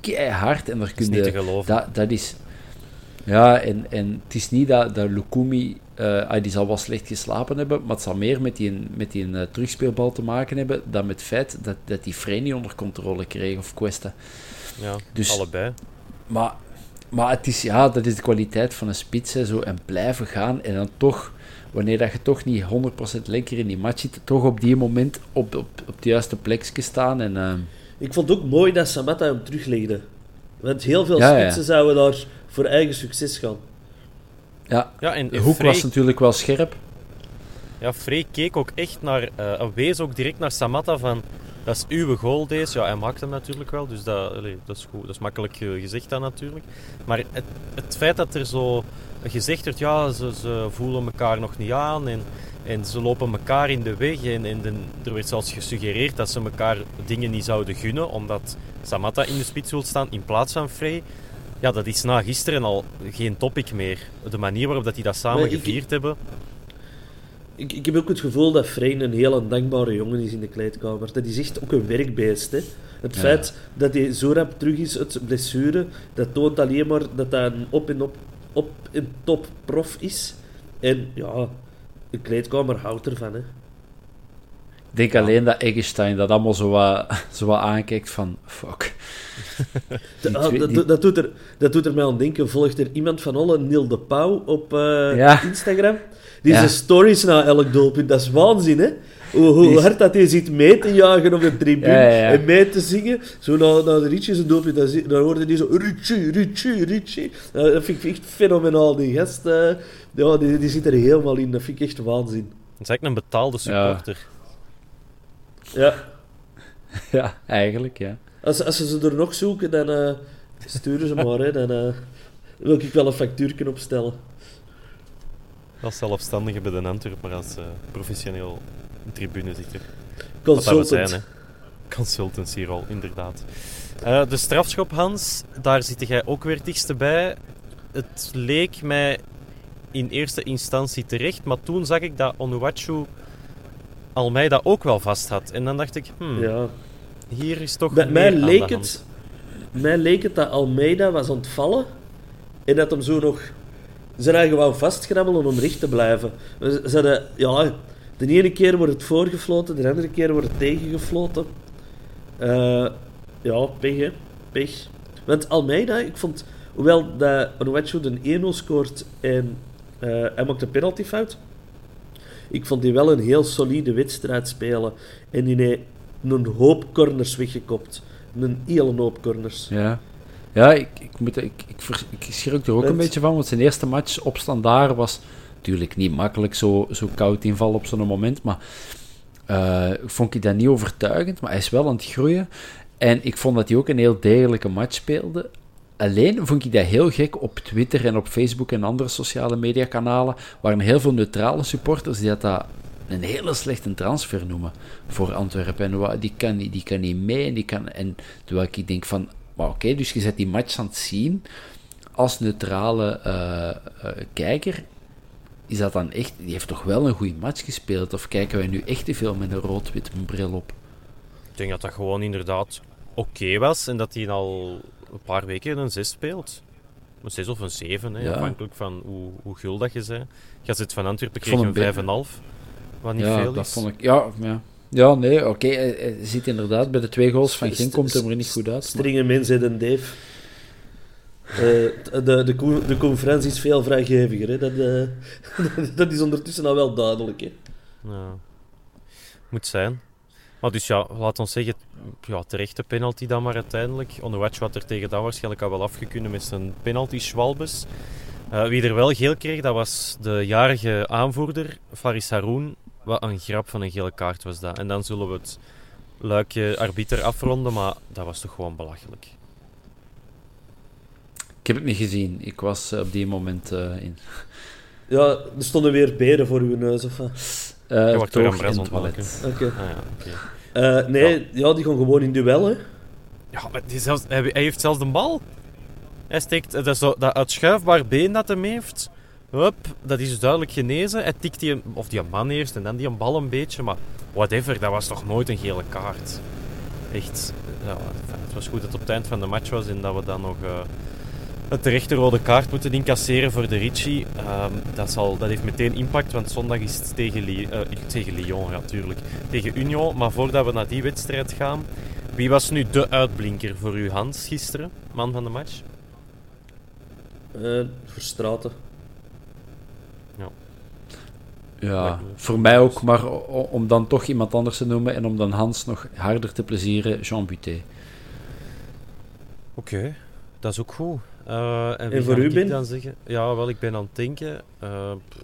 C: keihard en daar kun je...
A: te geloven.
C: Dat, dat is... Ja, en, en het is niet dat, dat Lukumi... eh, ah, die zal wel slecht geslapen hebben, maar het zal meer met die, met die eh, terugspeelbal te maken hebben dan met het feit dat, dat die Frey niet onder controle kreeg, of Cuesta.
A: Ja,
C: Dus-
A: allebei.
C: Maar, maar het is, ja, dat is de kwaliteit van een spits, hè, zo, en blijven gaan. En dan toch, wanneer dat je toch niet 100% lekker in die match zit, toch op die moment op, op, op de juiste plekje staan. En, eh,
B: Ik vond het ook mooi dat Samatta hem teruglegde. Want heel veel
C: Ja, ja.
B: spitsen zouden daar voor eigen succes gaan.
C: ja,
A: Ja, en
C: de hoek
A: Frey-
C: was natuurlijk wel scherp.
A: Ja, Frey keek ook echt naar, eh en wees ook direct naar Samatta van, dat is uw goal deze. Ja, hij maakt hem natuurlijk wel, dus dat, allee, dat is goed. Dat is makkelijk eh, gezegd dan natuurlijk. Maar het, het feit dat er zo gezegd wordt, ja, ze, ze voelen elkaar nog niet aan en, en ze lopen elkaar in de weg. En, en de- er werd zelfs gesuggereerd dat ze elkaar dingen niet zouden gunnen, omdat Samatta in de spits wil staan in plaats van Frey. Ja, dat is na gisteren al geen topic meer. De manier waarop dat die dat samen
B: Maar ik-
A: gevierd hebben.
B: Ik, ik heb ook het gevoel dat Frein een hele dankbare jongen is in de kleedkamer. Dat is echt ook een werkbeest. Hè. Het
C: Ja.
B: feit dat hij zo rap terug is uit blessure, dat toont alleen maar dat hij een op en, op, op en top prof is. En ja, de kleedkamer houdt ervan. Hè.
C: Ik denk alleen dat Eggestein dat allemaal zo wat, zo wat aankijkt van, fuck. Die
B: Ah, dat,
C: die-
B: dat, doet er, dat doet er mij aan denken. Volgt er iemand van alle Neil de Pauw op eh,
C: Ja.
B: Instagram? Die
C: Ja.
B: zijn stories na elk doelpunt. Dat is waanzin, hè? Hoe, hoe
C: Die is-
B: hard dat hij zit mee te jagen op de tribune
C: Ja, ja, ja.
B: en mee te zingen. Zo na, na de Richie zijn doelpunt, dan, dan hoorde hij zo Richie, Richie, Richie. Ja, dat vind ik echt fenomenaal. Die gast, eh, ja, die, die zit er helemaal in. Dat vind ik echt waanzin.
A: Dat is eigenlijk een betaalde supporter.
B: Ja.
C: Ja, eigenlijk, ja.
B: Als, als ze ze er nog zoeken, dan eh, sturen ze maar. Hè. Dan eh, wil ik wel een factuur opstellen.
A: Als zelfstandige bij de Antwerp, maar als eh, professioneel tribune zit er. Wat
B: Consultant.
A: zijn, hè. Consultancy-rol, inderdaad. De strafschop, Hans, daar zit jij ook weer het dichtste bij. Het leek mij in eerste instantie terecht, maar toen zag ik dat Onuachu Almeida ook wel vast had. En dan dacht ik, hmm,
B: Ja.
A: Hier is toch
B: Bij mij leek, het, mij leek het dat Almeida was aan het vallen en dat hem zo nog zijn eigen wou vastgrabbelen om recht te blijven. Ze ze hadden, ja, de ene keer wordt het voorgefloten, de andere keer wordt het tegengefloten. Eh, ja, pech hè, pech. Want Almeida, ik vond, hoewel dat Onuachu de 1-0 scoort en eh, hij maakt een penaltyfout, Ik vond die wel een heel solide wedstrijd spelen. En die een hoop corners weggekopt. Een hele hoop corners.
C: Ja, ja ik, ik, moet, ik, ik, schrik er ook een beetje van, want zijn eerste match op standaard was natuurlijk niet makkelijk, zo, zo koud inval op zo'n moment, maar eh, vond ik dat niet overtuigend, maar hij is wel aan het groeien. En ik vond dat hij ook een heel degelijke match speelde. Alleen vond ik dat heel gek op Twitter en op Facebook en andere sociale mediakanalen. waren heel veel neutrale supporters die dat, dat een hele slechte transfer noemen voor Antwerpen. En die kan, die kan niet mee. En, die kan, en terwijl ik denk van, oké, dus je zet die match aan het zien als neutrale eh, eh, kijker. Is dat dan echt, die heeft toch wel een goede match gespeeld? Of kijken wij nu echt te veel met een rood-wit bril op?
A: Ik denk dat dat gewoon inderdaad oké was en dat hij al een paar weken een 6 speelt. Een 6 of een 7, hè,
C: Ja.
A: afhankelijk van hoe, hoe gul dat je bent. Gazet van Antwerpen kreeg een
C: hem
A: 5,5, wat niet
C: ja,
A: veel
C: dat
A: is.
C: vond ik. Ja, ja. ja nee, oké. hij, hij zit inderdaad bij de twee goals van Genk, komt hem er niet goed uit. maar-
B: Strenge mensen en Dave. Eh, de, de, de conferentie is veel vrijgeviger. Hè. Dat, eh, dat is ondertussen al wel duidelijk. Hè.
A: Ja. Moet zijn. Maar dus ja, laat ons zeggen, ja, terechte penalty dan maar uiteindelijk. Onowatch wat er tegen dat waarschijnlijk al wel afgekunnen met zijn penalty Schwalbes. Eh, wie er wel geel kreeg, dat was de jarige aanvoerder, Faris Haroun. Wat een grap van een gele kaart was dat. En dan zullen we het luikje arbiter afronden, maar dat was toch gewoon belachelijk.
C: Ik heb het niet gezien. Ik was eh, op die moment eh, in.
B: Ja, er stonden weer beren voor uw neus. Of, wat?
C: eh
A: Je wordt weer
C: toch
A: een bres maken.
B: Oké.
A: Ah, ja, oké.
B: Eh, nee, ja. die gaan gewoon in duel. Hè.
A: Ja, maar die zelfs, hij, hij heeft zelfs de bal. Hij steekt dat, is zo, dat uitschuifbaar been dat hem heeft. Hup, dat is duidelijk genezen. Hij tikt die, of die man eerst en dan die bal een beetje. Maar whatever, dat was toch nooit een gele kaart. Echt. Ja, het was goed dat het op het eind van de match was en dat we dan nog eh een terechte rode kaart moeten incasseren voor de Ricci. Ehm, dat, zal, dat heeft meteen impact, want zondag is het tegen, eh, tegen Lyon, ja, tuurlijk. Tegen Union. Maar voordat we naar die wedstrijd gaan, wie was nu de uitblinker voor u, Hans, gisteren? Man van de match?
B: Eh Verstraten.
C: Ja, voor mij ook, maar om dan toch iemand anders te noemen en om dan Hans nog harder te plezieren, Jean Buté.
A: Oké, dat is ook goed. Eh, en
B: voor u,
A: ik
B: Ben?
A: dan zeggen? Ja, wel, ik ben aan het denken. eh, pff,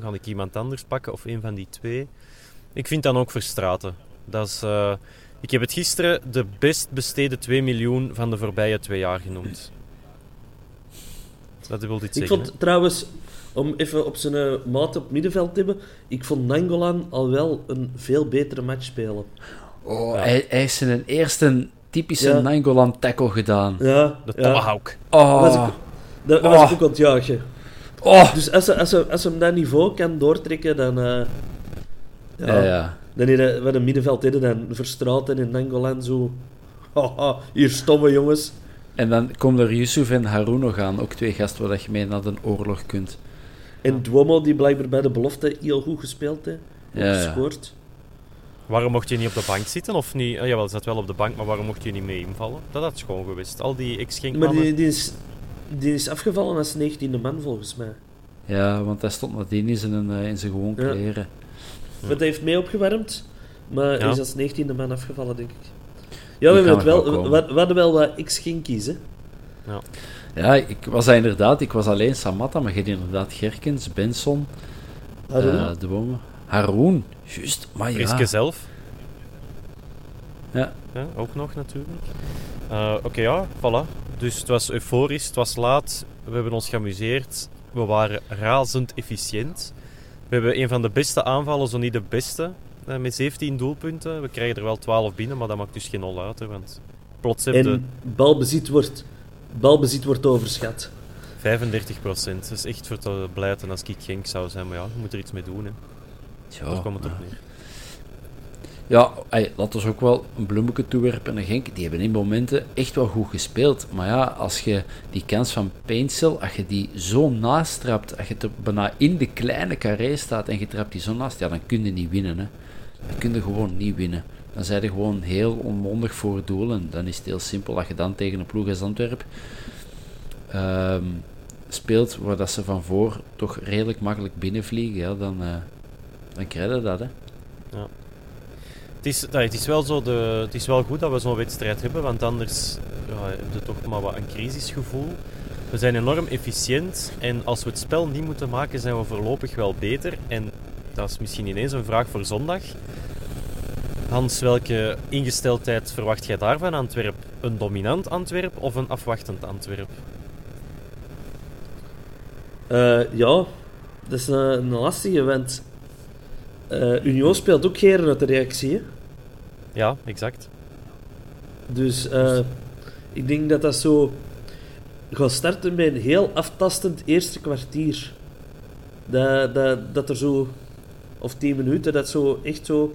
A: ga ik iemand anders pakken of een van die twee? Ik vind dan ook Verstraten. Dat is, eh, ik heb het gisteren de best besteden 2 miljoen van de voorbije twee jaar genoemd. Dat wil iets
B: Ik
A: zeggen.
B: vond trouwens, om even op zijn eh, maat op middenveld te hebben, ik vond Nangolan al wel een veel betere match spelen.
C: Oh, hij, hij heeft zijn eerste typische
B: Ja.
C: Nangolan tackle gedaan.
B: Ja,
A: De
B: ja.
A: Tomahawk.
C: Oh,
B: Dat was ik, dat, dat
C: Oh.
B: was ik ook aan het
C: oh.
B: Dus als, hij- als, hij- als hem dat niveau kan doortrekken, dan... eh, ja,
C: Ja, ja.
B: Dan hij- wat een middenveld hadden, dan Verstraten en Nangolan zo... Haha, hier stomme jongens.
C: En dan komen er Yusuf en Haroun nog aan, ook twee gasten waar dat je mee naar een oorlog kunt.
B: En Duomo, die blijkbaar bij de belofte heel goed gespeeld heeft.
C: Ja, ja.
B: gescoord.
A: Waarom mocht je niet op de bank zitten? Of niet? Uh, jawel, zat wel op de bank, maar waarom mocht je niet mee invallen? Dat had schoon geweest. Al die
B: Maar
A: ex-Genkmannen.
B: die, die, is, die is afgevallen als 19e man, volgens mij.
C: Ja, want hij stond nadien in zijn, eh, in zijn gewoon
B: Ja.
C: kleren.
B: Want hij heeft mee opgewarmd, maar
A: Ja.
B: is als 19e man afgevallen, denk ik. Ja, we, hebben wel,
C: wel
B: we, we hadden wel wat ex-ginkies, hè.
C: Ja, ik was dat inderdaad, ik was alleen Samatta, maar je had inderdaad Gerkens, Benson, eh, de Bomen. Haroun, juist, maar ja.
A: Friske zelf.
C: Ja.
A: Ja, ook nog natuurlijk. Eh, Oké, ja, voilà. Dus het was euforisch, het was laat. We hebben ons geamuseerd. We waren razend efficiënt. We hebben een van de beste aanvallen, zo niet de beste, eh, met 17 doelpunten. We krijgen er wel 12 binnen, maar dat maakt dus geen hol uit. Hè, want plots heb je
B: En balbezit wordt, balbezit wordt overschat.
A: 35 procent. Dat is echt voor te blijten als ik Genk zou zijn. Maar ja, je moet er iets mee doen. Hè. Daar
C: Ja,
A: kwam het op neer.
C: Ja, ey, laten we ook wel een bloemetje toewerpen aan Genk. Die hebben in momenten echt wel goed gespeeld. Maar ja, als je die kans van Paintsel, als je die zo naast trapt, als je er bijna in de kleine carré staat en je trapt die zo naast, ja, dan kun je niet winnen. Hè. Dan kun je gewoon niet winnen. Dan zijn je gewoon heel onmondig voor het doel. En dan is het heel simpel. Als je dan tegen een ploeg als Antwerp ehm, speelt, waar dat ze van voor toch redelijk makkelijk binnenvliegen, ja, dan, eh, dan krijg dat, hè.
A: Het is, nee, het, is wel zo de, het is wel goed dat we zo'n wedstrijd hebben, want anders ja, heb je toch maar wat een crisisgevoel. We zijn enorm efficiënt en als we het spel niet moeten maken, zijn we voorlopig wel beter. En dat is misschien ineens een vraag voor zondag. Hans, welke ingesteldheid verwacht jij daarvan, Antwerp? Een dominant Antwerp of een afwachtend Antwerp?
B: Eh, ja, dat is een, een lastige, want eh Union speelt ook geren uit de reactie. hè.
A: Ja, exact.
B: Dus eh, ik denk dat dat zo gaat starten met een heel aftastend eerste kwartier. Dat, dat, dat er zo, of tien minuten, dat zo echt zo.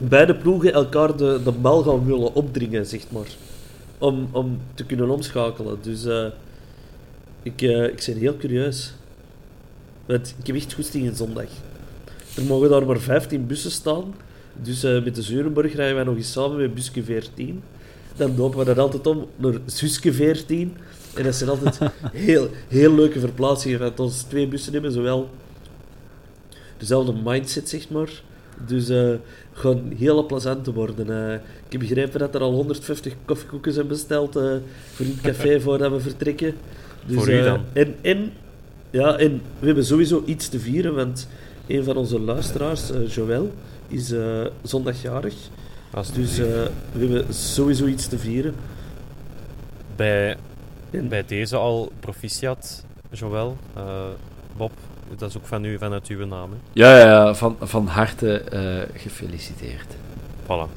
B: Beide ploegen elkaar de, de bal gaan willen opdringen, zeg maar. Om, om te kunnen omschakelen. Dus eh, ik, eh, ik ben heel curieus. Want ik heb echt goesting in zondag. Er mogen daar maar 15 bussen staan. Dus eh, met de Zeurenborg rijden wij nog eens samen met busje 14. Dan dopen we dat altijd om naar Suske 14. En dat zijn altijd heel, heel leuke verplaatsingen. Want ons twee bussen hebben zowel dezelfde mindset, zeg maar. Dus eh gewoon heel plezant te worden. Eh, ik heb begrepen dat er al 150 koffiekoeken zijn besteld eh, voor in het café voordat we vertrekken. Dus,
A: Voor u dan?
B: En, en, ja, en we hebben sowieso iets te vieren, want een van onze luisteraars, Joël, is zondagjarig. Dus we hebben sowieso iets te vieren.
A: bij,
B: En-
A: bij deze al proficiat, Joël. Bob, dat is ook van u, vanuit uw naam. Hè?
C: Ja, ja, ja, van, van harte eh, gefeliciteerd.
A: Voilà.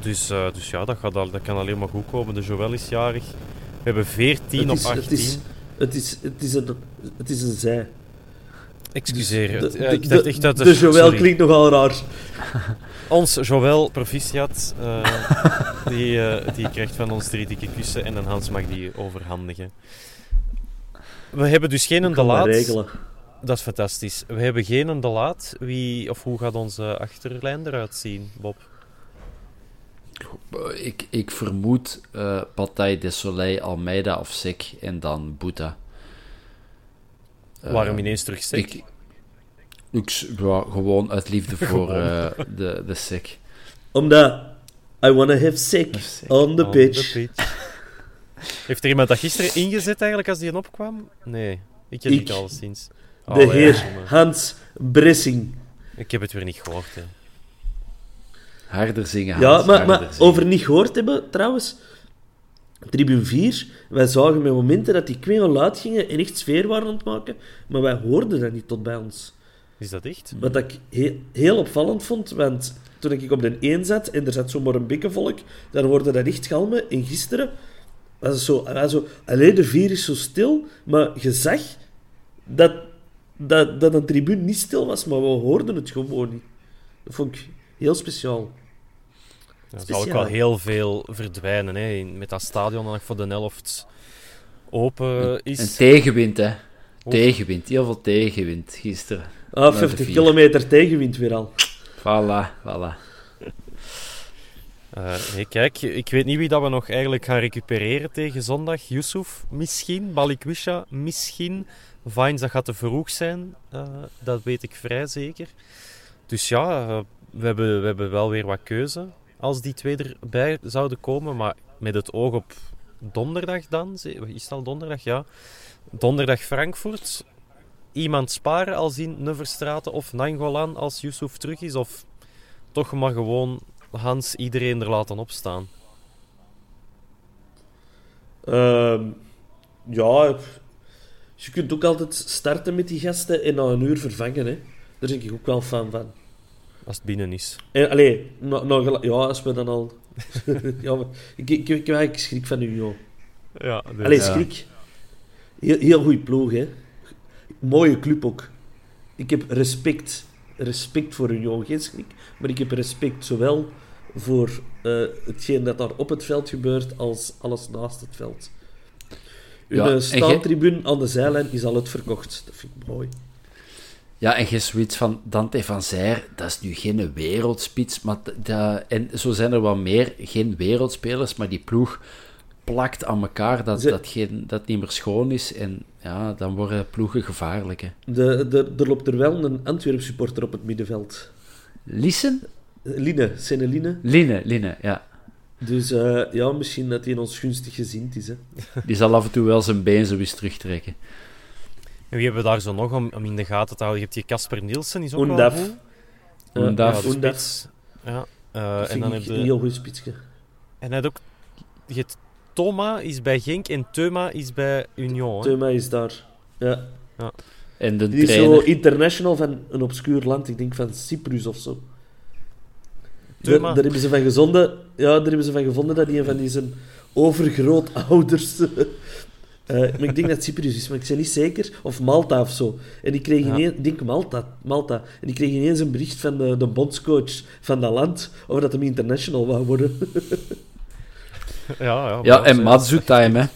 A: Dus, eh, dus ja, dat, gaat al, dat kan alleen maar goed komen. De Joël is jarig. We hebben 14
B: Het
A: op
B: is-
A: 18.
B: Het is, het, is, het, is een, het is een zij.
A: Excuseer.
B: Dus De,
A: ja,
B: de,
A: ik dacht
B: de-
A: echt dat
B: de Joël
A: sorry.
B: klinkt nogal raar.
A: Ons Joël proficiat, eh, die, die krijgt van ons drie dikke kussen en dan Hans mag die overhandigen. We hebben dus geen
B: Ik
A: de laat. Dat is fantastisch. We hebben geen de laat. Wie, of hoe gaat onze achterlijn eruit zien, Bob?
C: Eh, Ik, ik vermoed eh Bataille de Soleil, Almeida of Sek en dan Boeta. Eh,
A: Waarom ineens terug Sek?
C: Ik, ik, ja, gewoon uit liefde voor eh, de, de Sek.
B: Omdat I wanna have sick
C: Sick.
B: on the
A: On
B: pitch.
A: the pitch. Heeft er iemand dat gisteren ingezet eigenlijk als die een opkwam? Nee, ik heb
B: Ik.
A: niet alleszins.
B: De
A: Oh, ja,
B: heer. Hans Bressing.
A: Ik heb het weer niet gehoord. Hè.
C: Harder zingen,
B: Ja,
C: Hans,
B: maar,
C: harder
B: maar
C: zingen.
B: over niet gehoord hebben, trouwens. Tribune 4, wij zagen met momenten dat die kwingen luid gingen en echt sfeer waren aan het maken, maar wij hoorden dat niet tot bij ons.
A: Is dat echt?
B: Wat ik he- heel opvallend vond, want toen ik op de 1 zat en er zat zomaar een bikkenvolk, dan hoorde dat echt galmen. En gisteren was het zo, was zo alleen de 4 is zo stil, maar je zag dat, dat, dat een tribune niet stil was, maar we hoorden het gewoon niet. Dat vond ik heel speciaal.
A: Er zal ook wel heel veel verdwijnen hè, met dat stadion dat nog voor de helft open is.
C: En tegenwind, hè. Tegenwind, heel veel tegenwind gisteren.
B: Ah,
C: de
B: 50
C: vier.
B: kilometer tegenwind weer al.
C: Voilà, voilà.
A: Eh, nee, kijk, ik weet niet wie dat we nog eigenlijk gaan recupereren tegen zondag. Yusuf, misschien. Balikwisha, misschien. Vines, dat gaat te vroeg zijn. eh, dat weet ik vrij zeker. Dus ja, eh, we, hebben, we hebben wel weer wat keuze. Als die twee erbij zouden komen. Maar met het oog op donderdag dan. Is het al donderdag? Ja. Donderdag Frankfurt. Iemand sparen als in Neverstraten of Nangolan als Yusuf terug is. Of toch maar gewoon Hans iedereen er laten opstaan.
B: Ehm, ja, pff. je kunt ook altijd starten met die gasten en na een uur vervangen. Hè. Daar ben ik ook wel fan van.
A: Als het binnen is.
B: En, allee, na gela- ja, als we dan al... ja, maar ik, ik, ik heb eigenlijk schrik van u, joh.
A: Ja,
B: Allee,
C: Ja.
B: schrik. Heel, heel goede ploeg, hè. Mooie club ook. Ik heb respect. Respect voor Union, geen schrik. Maar ik heb respect zowel voor eh, hetgeen dat daar op het veld gebeurt, als alles naast het veld.
C: Ja,
B: eh, staantribune aan de zijlijn is al uitverkocht. Dat vind ik mooi.
C: Ja, en je zoiets van Dante van Zijr, dat is nu geen wereldspits. Maar dat- en zo zijn er wat meer, geen wereldspelers, maar die ploeg plakt aan elkaar dat,
B: Ze-
C: dat, geen, dat het niet meer schoon is. En ja, dan worden ploegen gevaarlijk. Hè.
B: De, de, er loopt er wel een Antwerp supporter op het middenveld.
C: Lissen?
B: Line, Seneline.
C: Linne, Linne, ja.
B: Dus eh, ja, misschien dat hij in ons gunstig gezind is. Hè.
C: Die zal af en toe wel zijn been zo eens terugtrekken.
A: En wie hebben we daar zo nog om, om in de gaten te houden? Je hebt die Casper Nielsen, is ook wel
B: Oendaf.
A: goed.
B: Ja,
C: Oendaf.
A: Ja, de
B: Oendaf.
A: spits. Ja. eh,
B: Dat
A: en dan heb
B: een
A: je...
B: heel goed spitsje.
A: En hij had ook... Je hebt Toma is bij Genk en Teuma is bij Union. hè.
B: Teuma is daar. Ja.
C: En de
B: Die is zo international van een obscuur land. Ik denk van Cyprus of zo. Daar, daar hebben ze van gezonden, ja, daar hebben ze van gevonden dat hij een van die zijn overgrootouders. eh maar ik denk dat het Cyprus is, maar ik ben niet zeker. Of Malta of zo. En die kreeg
A: Ja.
B: ineens, ik denk Malta, Malta. En die kreeg ineens een bericht van de, de bondscoach van dat land over dat hem international wou worden.
A: Ja, ja,
C: Ja, en Matsu time, hè.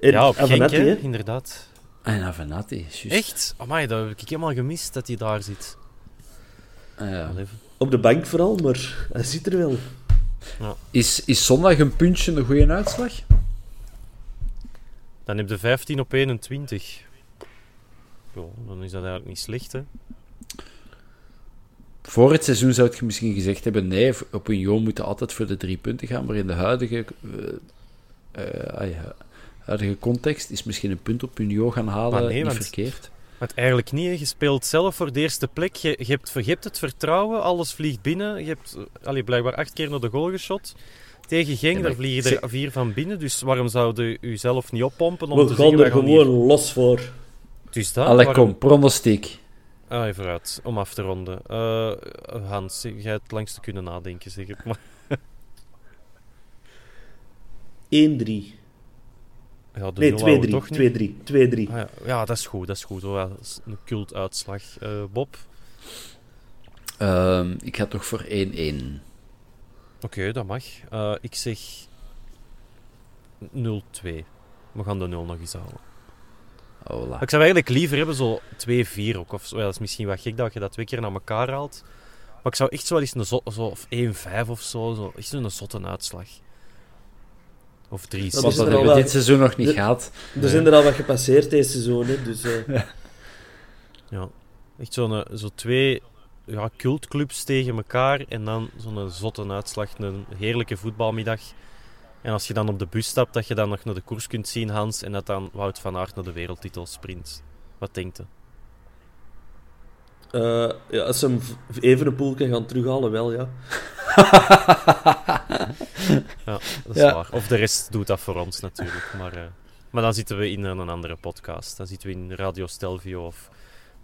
B: En
A: Ja, op Genk,
B: Avenatti,
A: hè,
B: hè.
A: inderdaad.
C: En Avenatti, juist.
A: Echt? Amai, dat heb ik helemaal gemist dat hij daar zit.
C: Ah, ja.
A: Even.
B: Op de bank vooral, maar hij zit er wel.
C: Is, is zondag een puntje een goede uitslag?
A: Dan heb je 15 op 21. Ja, dan is dat eigenlijk niet slecht, hè.
C: Voor het seizoen zou je misschien gezegd hebben: nee, op Union moeten altijd voor de drie punten gaan. Maar in de huidige, eh, eh, ah ja, huidige context is misschien een punt op Union gaan halen
A: Maar nee,
C: niet
A: want-
C: verkeerd.
A: Maar het eigenlijk niet, je speelt zelf voor de eerste plek. Je, je, hebt, je hebt het vertrouwen, alles vliegt binnen. Je hebt eh, allee, blijkbaar acht keer naar de goal geschot. Tegen Genk,
C: Ja,
A: daar vliegen er
C: ze-
A: vier van binnen. Dus waarom zouden u zelf niet oppompen om
B: We
A: te
B: gaan er gewoon
A: hier-
B: los voor.
A: Dus dat,
C: Allee,
A: waarom-
C: kom, pronostiek.
A: Ah, even vooruit, om af te ronden. Eh, Hans, jij het langste kunnen nadenken, zeg het maar.
B: 1-3.
A: Ja, de
B: Nee,
A: nul houden we
B: 2-3.
A: toch niet.
B: 2-3. 2-3.
A: Ah, ja. ja, dat is goed, dat is goed. hoor. Dat is een cultuitslag. Eh Bob?
C: Ehm, ik ga toch voor 1-1.
A: Oké, dat mag. Eh, ik zeg 0-2. We gaan de 0 nog eens houden.
C: Hola.
A: Ik zou eigenlijk liever hebben zo 2-4 ook. Of zo. Ja, dat is misschien wat gek dat je dat twee keer naar elkaar haalt. Maar ik zou echt zo wel eens een zo, zo, of 1-5 of zo, zo. Echt zo'n zotte uitslag. Of 3
B: Dat er
C: hebben we dit seizoen nog niet
B: de-
C: gehad.
B: Er zijn er al wat gepasseerd deze seizoen, hè, dus... eh,
A: Ja, echt zo'n eh, zo twee ja, cultclubs tegen elkaar en dan zo'n zotte uitslag, een heerlijke voetbalmiddag. En als je dan op de bus stapt, dat je dan nog naar de koers kunt zien, Hans, en dat dan Wout van Aert naar de wereldtitel sprint. Wat denkt je?
B: Eh, ja, als ze hem even een poel kan gaan terughalen, wel, ja.
A: Ja, dat is
C: Ja.
A: waar. Of de rest doet dat voor ons natuurlijk. Maar, eh, maar dan zitten we in een andere podcast. Dan zitten we in Radio Stelvio of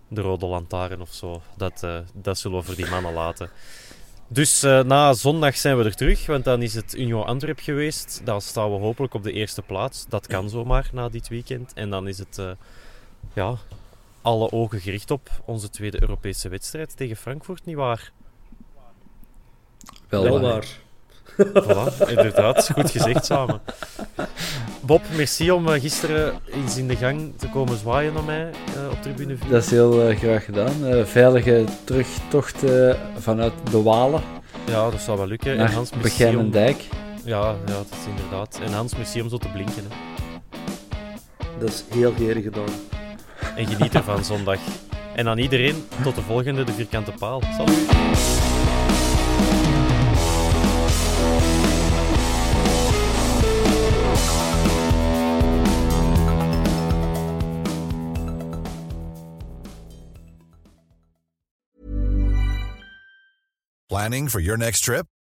A: de Rode Lantaarn of zo. Dat, eh, dat zullen we voor die mannen laten. Dus eh, na zondag zijn we er terug, want dan is het Union Antwerp geweest. Dan staan we hopelijk op de eerste plaats. Dat kan zomaar na dit weekend. En dan is het eh, ja, alle ogen gericht op onze tweede Europese wedstrijd tegen Frankfurt, nietwaar?
C: Wel,
B: wel
C: waar.
B: waar.
A: Voilà, inderdaad. Goed gezegd samen. Bob, merci om eh, gisteren eens in de gang te komen zwaaien naar mij eh, op tribune 4.
C: Dat is heel eh, graag gedaan. Eh, veilige terugtocht eh, vanuit de Walen
A: Ja, dat zou wel lukken. En
C: naar
A: Hans, merci
C: en
A: om...
C: Dijk.
A: Ja, ja, dat is inderdaad. En Hans, merci om zo te blinken. Hè.
B: Dat is heel gerig gedaan.
A: En geniet ervan zondag. En aan iedereen, tot de volgende, de vierkante paal. Salut.
D: Planning for your next trip?